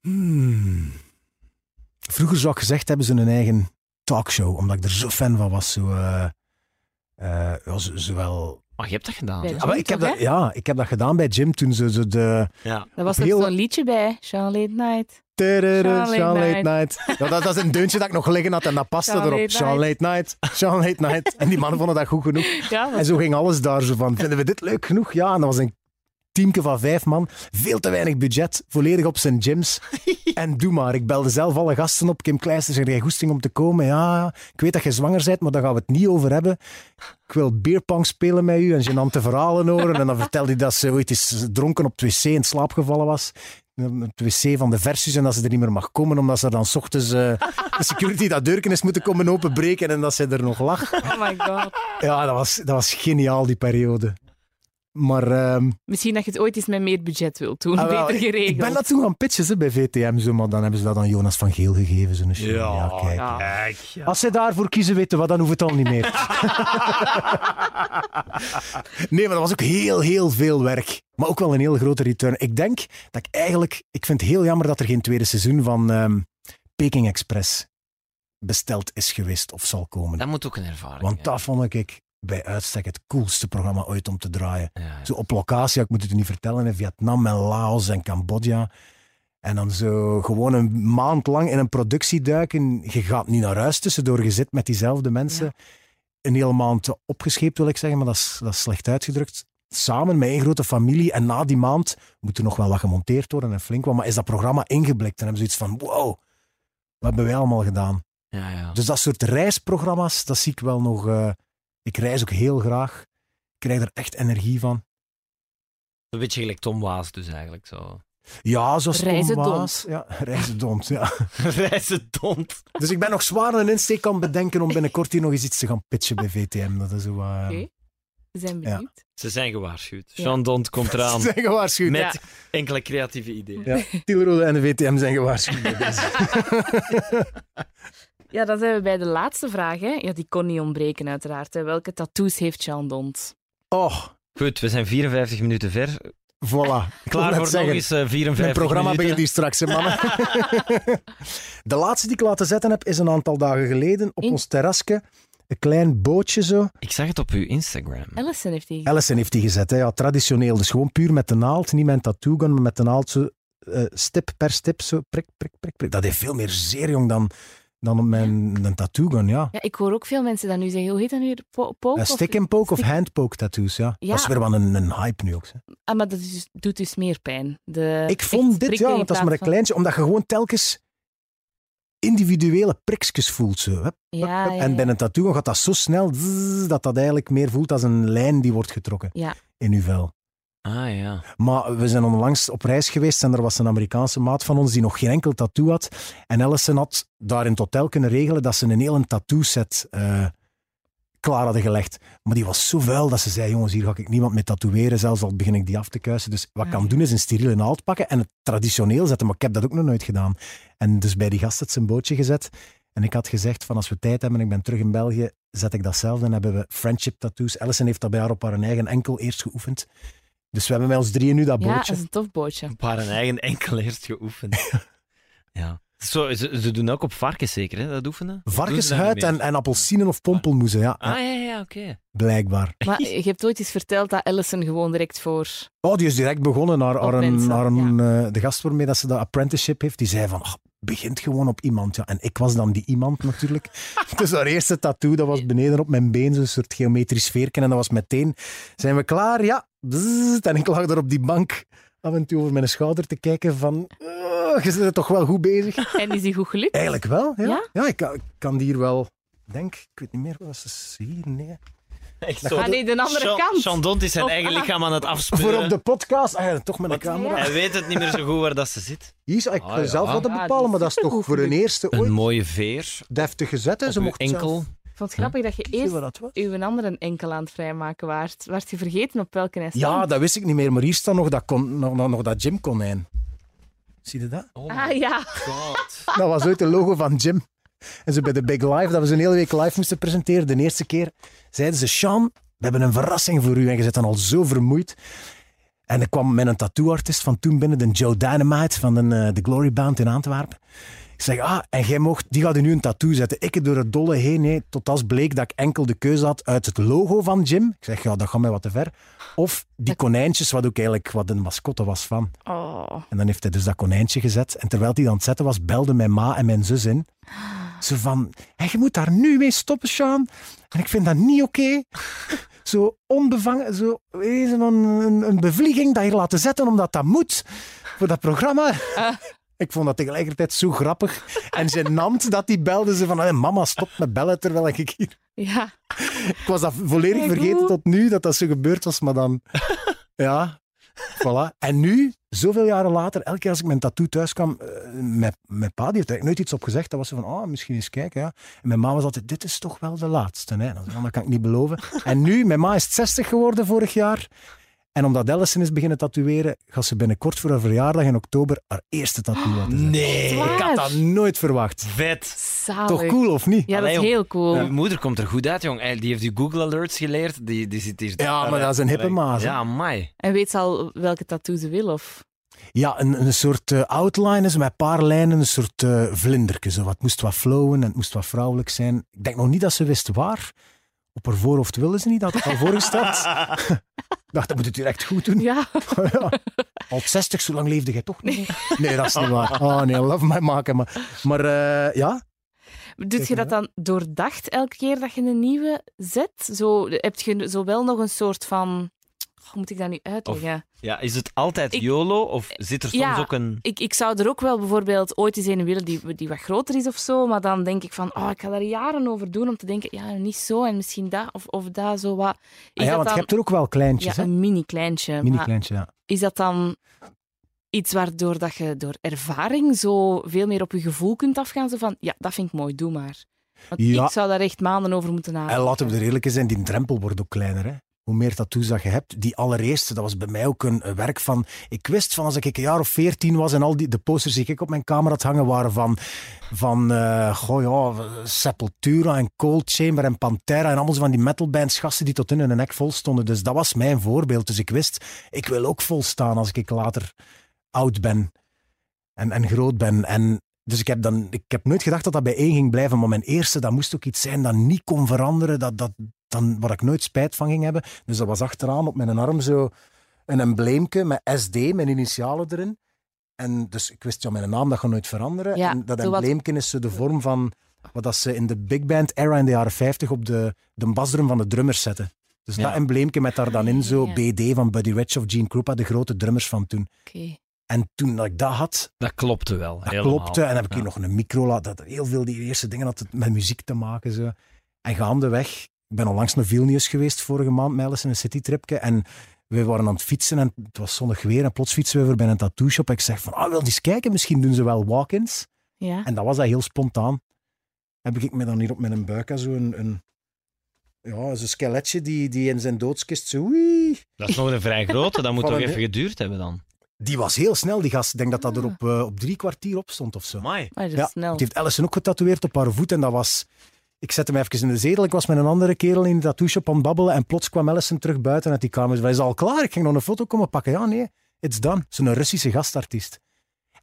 Hmm. Vroeger zou ik gezegd hebben ze een eigen talkshow, omdat ik er zo fan van was. Zo, eh, eh, ja, zo- zowel... Maar je hebt dat gedaan. Ah, maar ik, heb toch, dat, ja, ik heb dat gedaan bij Jim toen ze zo de... Ja. Daar was Heel- er zo'n liedje bij, Sean Late Night. Sean Late Late Night. Night. Ja, dat, dat is een deuntje dat ik nog liggen had en dat paste Sean erop. Late Sean Late Night. Sean Late Night. En die mannen vonden dat goed genoeg. Ja, En zo ging alles daar zo van. Vinden we dit leuk genoeg? Ja, en dat was een teamke van vijf man. Veel te weinig budget. Volledig op zijn gyms. En doe maar. Ik belde zelf alle gasten op. Kim Kleister zei, jij goesting om te komen? Ja, ik weet dat je zwanger bent, maar daar gaan we het niet over hebben. Ik wil beerpong spelen met u en gênante verhalen horen. En dan vertelde hij dat ze ooit eens dronken op het wc in slaap gevallen was. Het wc van de versus en dat ze er niet meer mag komen, omdat ze dan 's ochtends eh, de security dat deurken is moeten komen openbreken en dat ze er nog lag. Oh my god. Ja, dat was, dat was geniaal, die periode. Maar ehm, Misschien dat je het ooit eens met meer budget wilt doen. ah, wel, Beter geregeld. Ik ben dat toen gaan pitchen ze, bij VTM, zo, maar dan hebben ze dat aan Jonas van Geel gegeven. Zo'n show. Ja, kijk. ja. Kijk, ja. Als ze daarvoor kiezen, weten wat, dan hoeft het al niet meer. nee, maar dat was ook heel, heel veel werk. Maar ook wel een heel grote return. Ik denk dat ik eigenlijk... Ik vind het heel jammer dat er geen tweede seizoen van ehm, Peking Express besteld is geweest of zal komen. Dat moet ook een ervaring Want hè. dat vond ik bij uitstek het coolste programma ooit om te draaien. Ja, ja. Zo op locatie, ik moet het u niet vertellen, in Vietnam en Laos en Cambodja. En dan zo gewoon een maand lang in een productie duiken. Je gaat niet naar huis tussendoor, je zit met diezelfde mensen. Een hele maand opgescheept wil ik zeggen, maar dat is, dat is slecht uitgedrukt. Samen met één grote familie. En na die maand moet er nog wel wat gemonteerd worden en flink wat. Maar is dat programma ingeblikt en hebben ze zoiets van, wow, wat hebben wij allemaal gedaan? Ja, ja. Dus dat soort reisprogramma's, dat zie ik wel nog. eh, ik reis ook heel graag. Ik krijg er echt energie van. Een beetje gelijk Tom Waas dus eigenlijk. Zo. Ja, zoals Tom. Waas. Ja, reizendont, ja. Reizen dond. Dus ik ben nog zwaar een insteek aan het bedenken om binnenkort hier nog eens iets te gaan pitchen bij VTM. Dat is zo... eh, Oké. We zijn Ja. benieuwd. Ze zijn gewaarschuwd. Ja. Jean Dont komt eraan Ze zijn gewaarschuwd. met Ja. enkele creatieve ideeën. Ja, Tielrode en de VTM zijn gewaarschuwd. Ja, dan zijn we bij de laatste vraag. Hè. Ja, die kon niet ontbreken, uiteraard. Hè. Welke tattoos heeft Jean Dont? Oh, Goed, we zijn 54 minuten ver. voilà. Klaar voor zeggen, nog eens eh, 54 Mijn programma minuten. begint hier straks, hè, mannen. de laatste die ik laten zetten heb, is een aantal dagen geleden op In- ons terrasje. Een klein bootje zo. Ik zag het op uw Instagram. Allison heeft die. Allison heeft die gezet, hè. Ja, traditioneel. Dus gewoon puur met de naald, niet met een tattoo gun, maar met de naald zo eh, stip per stip, zo prik, prik, prik, prik. Dat heeft veel meer zeer, jong, dan, dan op mijn een tattoo gun, ja. Ja, ik hoor ook veel mensen dat nu zeggen. Hoe heet dat nu? Po poke? Ja, of- stick and poke of hand poke tattoos, ja. Ja. Dat is weer wel een, een hype nu ook. Hè. Ah, maar dat is dus- doet dus meer pijn. De Ik vond dit, ja, want dat is maar een van- kleintje, omdat je gewoon telkens individuele priksjes voelt. Zo. Hup, Ja, hup. ja, en bij ja. een tattoo gaat dat zo snel zzz, dat dat eigenlijk meer voelt als een lijn die wordt getrokken Ja. in uw vel. Ah ja. Maar we zijn onlangs op reis geweest en er was een Amerikaanse maat van ons die nog geen enkel tattoo had. En Allison had daar in het hotel kunnen regelen dat ze een hele tattoo set eh, klaar hadden gelegd. Maar die was zo vuil dat ze zei, jongens, hier ga ik niemand mee tatoeëren, zelfs al begin ik die af te kuisen. Dus wat ik kan Ja. doen is een steriele naald pakken en het traditioneel zetten, maar ik heb dat ook nog nooit gedaan. En dus bij die gast het zijn bootje gezet. En ik had gezegd van als we tijd hebben en ik ben terug in België, zet ik datzelfde en hebben we friendship tattoos. Alison heeft dat bij haar op haar eigen enkel eerst geoefend. Dus we hebben met ons drieën nu dat Ja, bootje. dat is een tof bootje. Op haar eigen enkel eerst geoefend. ja. Zo, ze, ze doen ook op varkens zeker, hè, dat oefenen? Varkenshuid en, en appelsinen of pompelmoezen, ja. Ah, ja ja, ja, oké. blijkbaar. Maar je hebt ooit eens verteld dat Alison gewoon direct voor... Oh, die is direct begonnen naar, naar, een, mensen, naar een, eh, de gast waarmee dat ze dat apprenticeship heeft. Die zei van, "Ah, begint gewoon op iemand. Ja. En ik was dan die iemand natuurlijk. dus haar eerste tattoo, dat was beneden op mijn been, zo'n soort geometrisch veerken. En dat was meteen, zijn we klaar? Ja. En ik lag daar op die bank af en toe over mijn schouder te kijken van, "Oh, je zit er toch wel goed bezig. En is die goed gelukt? Eigenlijk wel, ja. Ja? ik, kan, ik kan die hier wel, denk, ik weet niet meer, was het hier? Nee. Echt Ah nee, de andere Jean- kant. Jean Dont is zijn Of- eigen ah. lichaam aan het afspelen. Voor op de podcast, ah ja, toch met een camera. Hij weet het niet meer zo goed waar dat ze zit. Hier zou ik Ah, ja. zelf wat Ja, bepalen, die maar dat is toch voor een eerste Een ooit mooie veer deftig gezet. hè. Ze mocht enkel. zelf- Ik vond het grappig dat je eerst dat uw andere enkel aan het vrijmaken waart. Waart je vergeten op welke hij stond? Ja, dat wist ik niet meer, maar hier staat nog dat, kon, nog, nog, nog dat gymkonijn. Zie je dat? Oh Ah ja. god. Dat was ooit de logo van Jim. En zo bij de Big Live, dat we zo'n hele week live moesten presenteren, de eerste keer, zeiden ze, Sean, we hebben een verrassing voor u. En je zit dan al zo vermoeid. En ik kwam met een tattooartist van toen binnen, de Joe Dynamite van de, eh, de Glory Band in Antwerpen. Ik zeg, ah, en jij mocht, die gaat u nu een tattoo zetten. Ik door het dolle heen, nee, tot als bleek dat ik enkel de keuze had uit het logo van Jim. Ik zeg, ja, dat gaat mij wat te ver. Of die konijntjes, wat ook eigenlijk wat een mascotte was van. Oh. En dan heeft hij dus dat konijntje gezet. En terwijl hij aan het zetten was, belden mijn ma en mijn zus in. Ze van, "Hé, je moet daar nu mee stoppen, Sean. En ik vind dat niet oké. Zo onbevangen, zo zo'n een, een bevlieging dat je laten zetten omdat dat moet voor dat programma. Ik vond dat tegelijkertijd zo grappig en gênant dat die belden ze van "Hé, mama, stop met bellen terwijl ik hier... Ja. Ik was dat volledig vergeten tot nu dat dat zo gebeurd was, maar dan... Ja, voilà. En nu, zoveel jaren later, elke keer als ik mijn tattoo thuis kwam, eh, mijn, mijn pa die heeft eigenlijk nooit iets op gezegd. Dat was zo van, oh, misschien eens kijken. Ja. En mijn ma was altijd, dit is toch wel de laatste. Hè? Dat, dat kan ik niet beloven. En nu, mijn ma is 60 geworden vorig jaar. En omdat Allison is beginnen tatoeëren, gaat ze binnenkort voor haar verjaardag in oktober haar eerste tattoo laten zetten. Nee. Ik had dat nooit verwacht. Vet. Zalig. Toch cool, of niet? Ja, dat is heel cool. Uw moeder komt er goed uit, jong. Die heeft die Google Alerts geleerd. Die, die zit hier... Ja, maar dat is een hippe maas, hè. Ja, mai. En weet ze al welke tattoo ze wil? Of... Ja, een, een soort eh, outline is met een paar lijnen, een soort eh vlinderke. Zo. Het moest wat flowen en het moest wat vrouwelijk zijn. Ik denk nog niet dat ze wist waar. Op haar voorhoofd wilde ze niet, dat had ik al voorgesteld. dacht, dat moet het hier echt goed doen. Ja. ja. Al 60, zo lang leefde jij toch niet meer? Nee, dat is niet waar. Oh nee, love mij maken. Maar, maar eh, ja, Doet je dat dan doordacht elke keer dat je een nieuwe zet? Zo, heb je zo wel nog een soort van... Hoe moet ik dat nu uitleggen? Ja, is het altijd Ik- YOLO of zit er soms Ja. ook een... Ik, ik zou er ook wel bijvoorbeeld ooit eens een willen die, die wat groter is of zo, maar dan denk ik van, oh, ik ga daar jaren over doen om te denken, ja, niet zo en misschien dat of, of dat, zo wat. Is Ah ja dat want dan je hebt er ook wel kleintjes. ja, hè? een mini-kleintje. Mini maar kleintje, ja. is dat dan iets waardoor dat je door ervaring zo veel meer op je gevoel kunt afgaan? Zo van, ja, dat vind ik mooi, doe maar. Want Ja. ik zou daar echt maanden over moeten En nadenken. laten we er eerlijk zijn, die drempel wordt ook kleiner. Hè? Hoe meer tattoos dat je hebt. Die allereerste, dat was bij mij ook een, werk van... Ik wist van als ik een jaar of veertien was en al die, de posters die ik op mijn kamer had hangen waren van... Van, eh goh ja, Sepultura en Cold Chamber en Pantera en allemaal van die metalbands, gasten die tot in hun nek vol stonden. Dus dat was mijn voorbeeld. Dus ik wist, ik wil ook vol staan als ik later oud ben en, en groot ben. En dus ik heb, dan, ik heb nooit gedacht dat dat bij één ging blijven, maar mijn eerste, dat moest ook iets zijn dat niet kon veranderen, dat, dat, dan, waar ik nooit spijt van ging hebben. Dus dat was achteraan op mijn arm zo een embleemke met SD, mijn initialen erin. En dus ik wist, ja, mijn naam dat gaat nooit veranderen. Ja, en dat wat- embleemke is zo de vorm van wat dat ze in de big band era in de jaren 50 op de, de basdrum van de drummers zetten. Dus Ja. dat embleemke met daar dan in zo Ja. BD van Buddy Rich of Gene Krupa, de grote drummers van toen. Oké. En toen dat ik dat had, Dat klopte wel. dat helemaal. klopte. En dan heb ik hier Ja. nog een micro. la- Dat heel veel die eerste dingen had het met muziek te maken. Zo. En gaandeweg, ik ben al langs naar Vilnius geweest vorige maand met Alice in een citytripje. En we waren aan het fietsen en het was zonnig weer. En plots fietsen we over bij een tattoo shop. En ik zeg van, ah, wil je eens kijken? Misschien doen ze wel walk-ins. Ja. En dat was dat heel spontaan. Heb ik me dan hier op mijn buik zo een, een Ja, zo'n skeletje die, die in zijn doodskist zo... Dat is nog een vrij grote, dat moet toch even geduurd hebben dan. Die was heel snel, die gast. Ik denk dat dat er op, eh, op drie kwartier op stond of zo. Amai. Dat is Ja, snel. Het heeft Alison ook getatoeëerd op haar voet en dat was... Ik zette hem even in de zetel, ik was met een andere kerel in de tattoo-shop aan het babbelen en plots kwam Alison terug buiten uit die kamer. Wij is al klaar, ik ging nog een foto komen pakken. Ja, nee, it's done. Zo'n Russische gastartiest.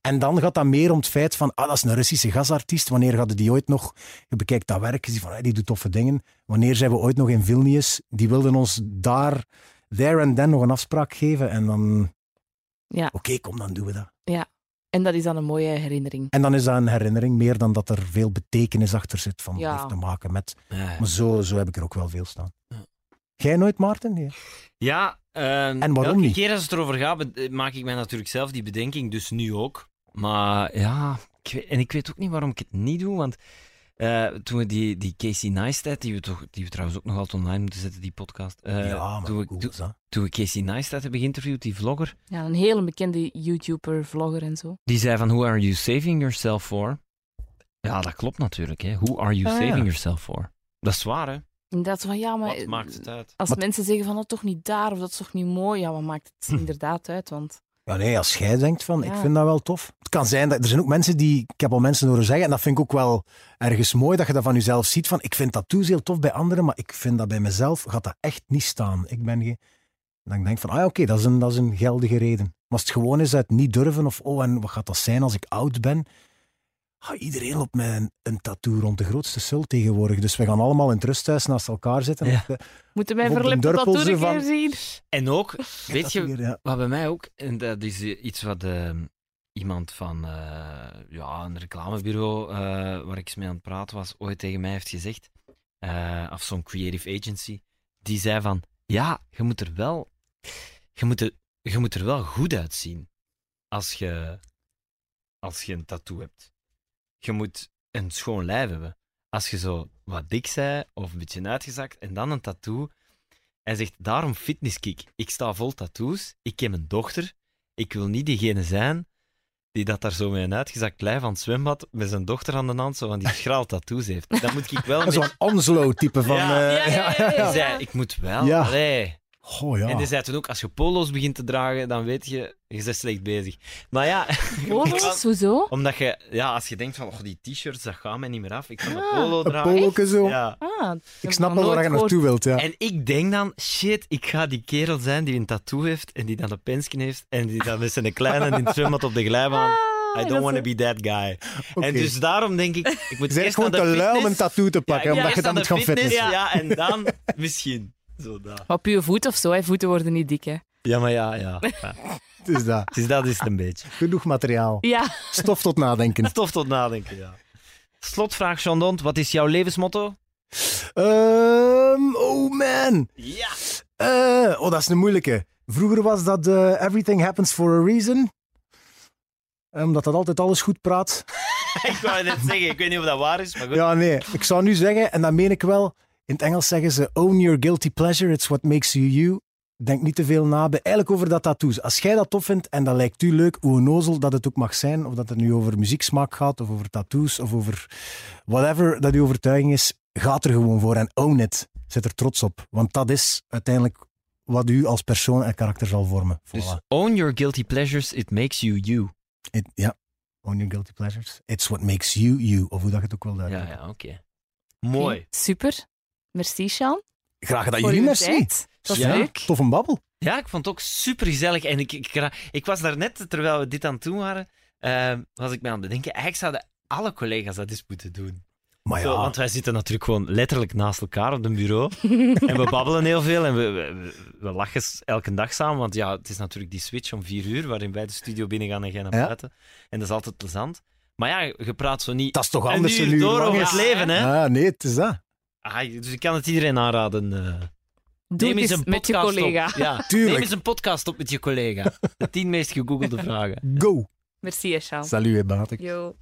En dan gaat dat meer om het feit van, ah, dat is een Russische gastartiest. Wanneer gaat die ooit nog... Je bekijkt dat werk, je ziet van, ah, die doet toffe dingen. Wanneer zijn we ooit nog in Vilnius? Die wilden ons daar, there and then, nog een afspraak geven. En dan... Ja. Oké, kom, dan doen we dat. En dat is dan een mooie herinnering. En dan is dat een herinnering, meer dan dat er veel betekenis achter zit van Ja. heeft te maken met. Ja, Maar zo, zo heb ik er ook wel veel staan. Ja. Jij nooit, Maarten? Nee. Ja, ehm, En waarom elke niet? keer als het erover gaat, maak ik mij natuurlijk zelf die bedenking, dus nu ook. Maar ja, ik weet- en ik weet ook niet waarom ik het niet doe, want eh, toen we die, die Casey Neistat, die we, toch, die we trouwens ook nog altijd online moeten zetten, die podcast. eh, ja, maar toen, we, goed toen, dat. we Casey Neistat hebben geïnterviewd, die vlogger, Ja, een hele bekende YouTuber, vlogger en zo. die zei van, who are you saving yourself for? Ja, dat klopt natuurlijk. Hè. Who are you Ah, ja. saving yourself for? Dat is waar, hè? Inderdaad, zo van ja, maar Wat maakt het uit? als Wat- mensen zeggen van dat toch niet daar of dat is toch niet mooi, ja, wat maakt het inderdaad uit? Want Ja, nee, als jij denkt van, ik vind dat wel tof. Het kan zijn dat er zijn ook mensen die, ik heb al mensen horen zeggen, en dat vind ik ook wel ergens mooi, dat je dat van jezelf ziet. Van, ik vind tattoos heel tof bij anderen, maar ik vind dat bij mezelf gaat dat echt niet staan. Ik ben geen. Dan denk ik van, ah oké, dat, is een, dat is een geldige reden. Maar als het gewoon is uit niet durven, of oh, en wat gaat dat zijn als ik oud ben? Ah, iedereen loopt met een, een tattoo rond de grootste sul tegenwoordig. Dus we gaan allemaal in het rusthuis naast elkaar zitten. Ja. Eh, moeten wij Op dorpel tattoo een van- zien? En ook, weet je, ja. Wat bij mij ook, en dat is eh, iets wat eh, iemand van eh, ja, een reclamebureau eh, waar ik eens mee aan het praten was, ooit tegen mij heeft gezegd, eh, of zo'n creative agency, die zei van, ja, je moet er wel, je moet er, je moet er wel goed uitzien als je, als je een tattoo hebt. Je moet een schoon lijf hebben. Als je zo wat dik zij of een beetje uitgezakt en dan een tattoo, hij zegt, daarom fitnesskick. Ik sta vol tattoos. Ik heb een dochter. Ik wil niet diegene zijn die dat daar zo met een uitgezakt lijf aan het zwembad met zijn dochter aan de hand zo van die schraal tattoos heeft. Dan moet ik wel... Zo'n Onslow-type van... Ja. eh, Ja, ja, ja, beetje- ja. Hij zei, ik moet wel. Ja. Allee. Goh, ja. En hij zei toen ook, als je polo's begint te dragen, dan weet je, je bent slecht bezig. Maar ja... Polo's, hoezo? Omdat je... Ja, als je denkt van, oh, die t-shirts, dat gaat mij niet meer af. Ik ga een Ah. polo Een dragen. poloke zo. Ja. Ah, Ik snap wel waar je naartoe wilt, ja. En ik denk dan, shit, ik ga die kerel zijn die een tattoo heeft en die dan een pensje heeft en die dan met zijn kleine in het zwembad op de glijbaan. Ah, I don't want to be that guy. Oké. En dus daarom denk ik, ik moet Je bent eerst gewoon te de lui om een tattoo te pakken, Ja, omdat je dan moet gaan fitness, fitnessen. Ja, en dan misschien. Zo dat. Maar op je voet of zo, hè. voeten worden niet dik. Hè. Ja, maar ja, ja. ja. Dus dat. Dus dat is het een beetje. Genoeg materiaal. Ja, Stof tot nadenken. Stof tot nadenken, ja. Slotvraag, Jean Dont. Wat is jouw levensmotto? Ehm, oh man. Ja. Eh, oh, dat is een moeilijke. Vroeger was dat eh, Everything Happens for a Reason. Omdat dat altijd alles goed praat. ik wou net zeggen, ik weet niet of dat waar is, maar goed. Ja, nee. Ik zou nu zeggen, en dat meen ik wel. In het Engels zeggen ze: Own your guilty pleasure, it's what makes you you. Denk niet te veel na. Eigenlijk over dat tattoos. Als jij dat tof vindt en dat lijkt u leuk, hoe onnozel dat het ook mag zijn, of dat het nu over muzieksmaak gaat, of over tattoos, of over whatever dat uw overtuiging is, gaat er gewoon voor en own it. Zet er trots op. Want dat is uiteindelijk wat u als persoon en karakter zal vormen. Dus own your guilty pleasures, it makes you you. It- ja. Own your guilty pleasures. It's what makes you you. Of hoe dat je het ook wil Ja, duiden. ja, oké. Mooi. super. Merci, Sean. Graag gedaan. voor Jullie merci. tijd. Dat was Ja. leuk. Tof een babbel. Ja, ik vond het ook super gezellig. En ik, ik, ik was daarnet, terwijl we dit aan het doen waren, eh, was ik me aan het bedenken, eigenlijk zouden alle collega's dat eens moeten doen. Maar Zo, ja, want wij zitten natuurlijk gewoon letterlijk naast elkaar op een bureau. en we babbelen heel veel en we, we, lachen elke dag samen. Want ja, het is natuurlijk die switch om vier uur, waarin wij de studio binnen gaan en jij naar Ja. buiten. En dat is altijd plezant. Maar ja, je praat zo niet dat is toch een anders uur een uur door over het leven, hè? Ja, nee, het is dat. Ah, dus ik kan het iedereen aanraden. eh. Doe Neem eens een met je podcast collega. Op. Ja, Tuurlijk. Neem eens een podcast op met je collega. De tien meest gegoogelde vragen. Go. Merci, Sean. Salut, Batik. Yo.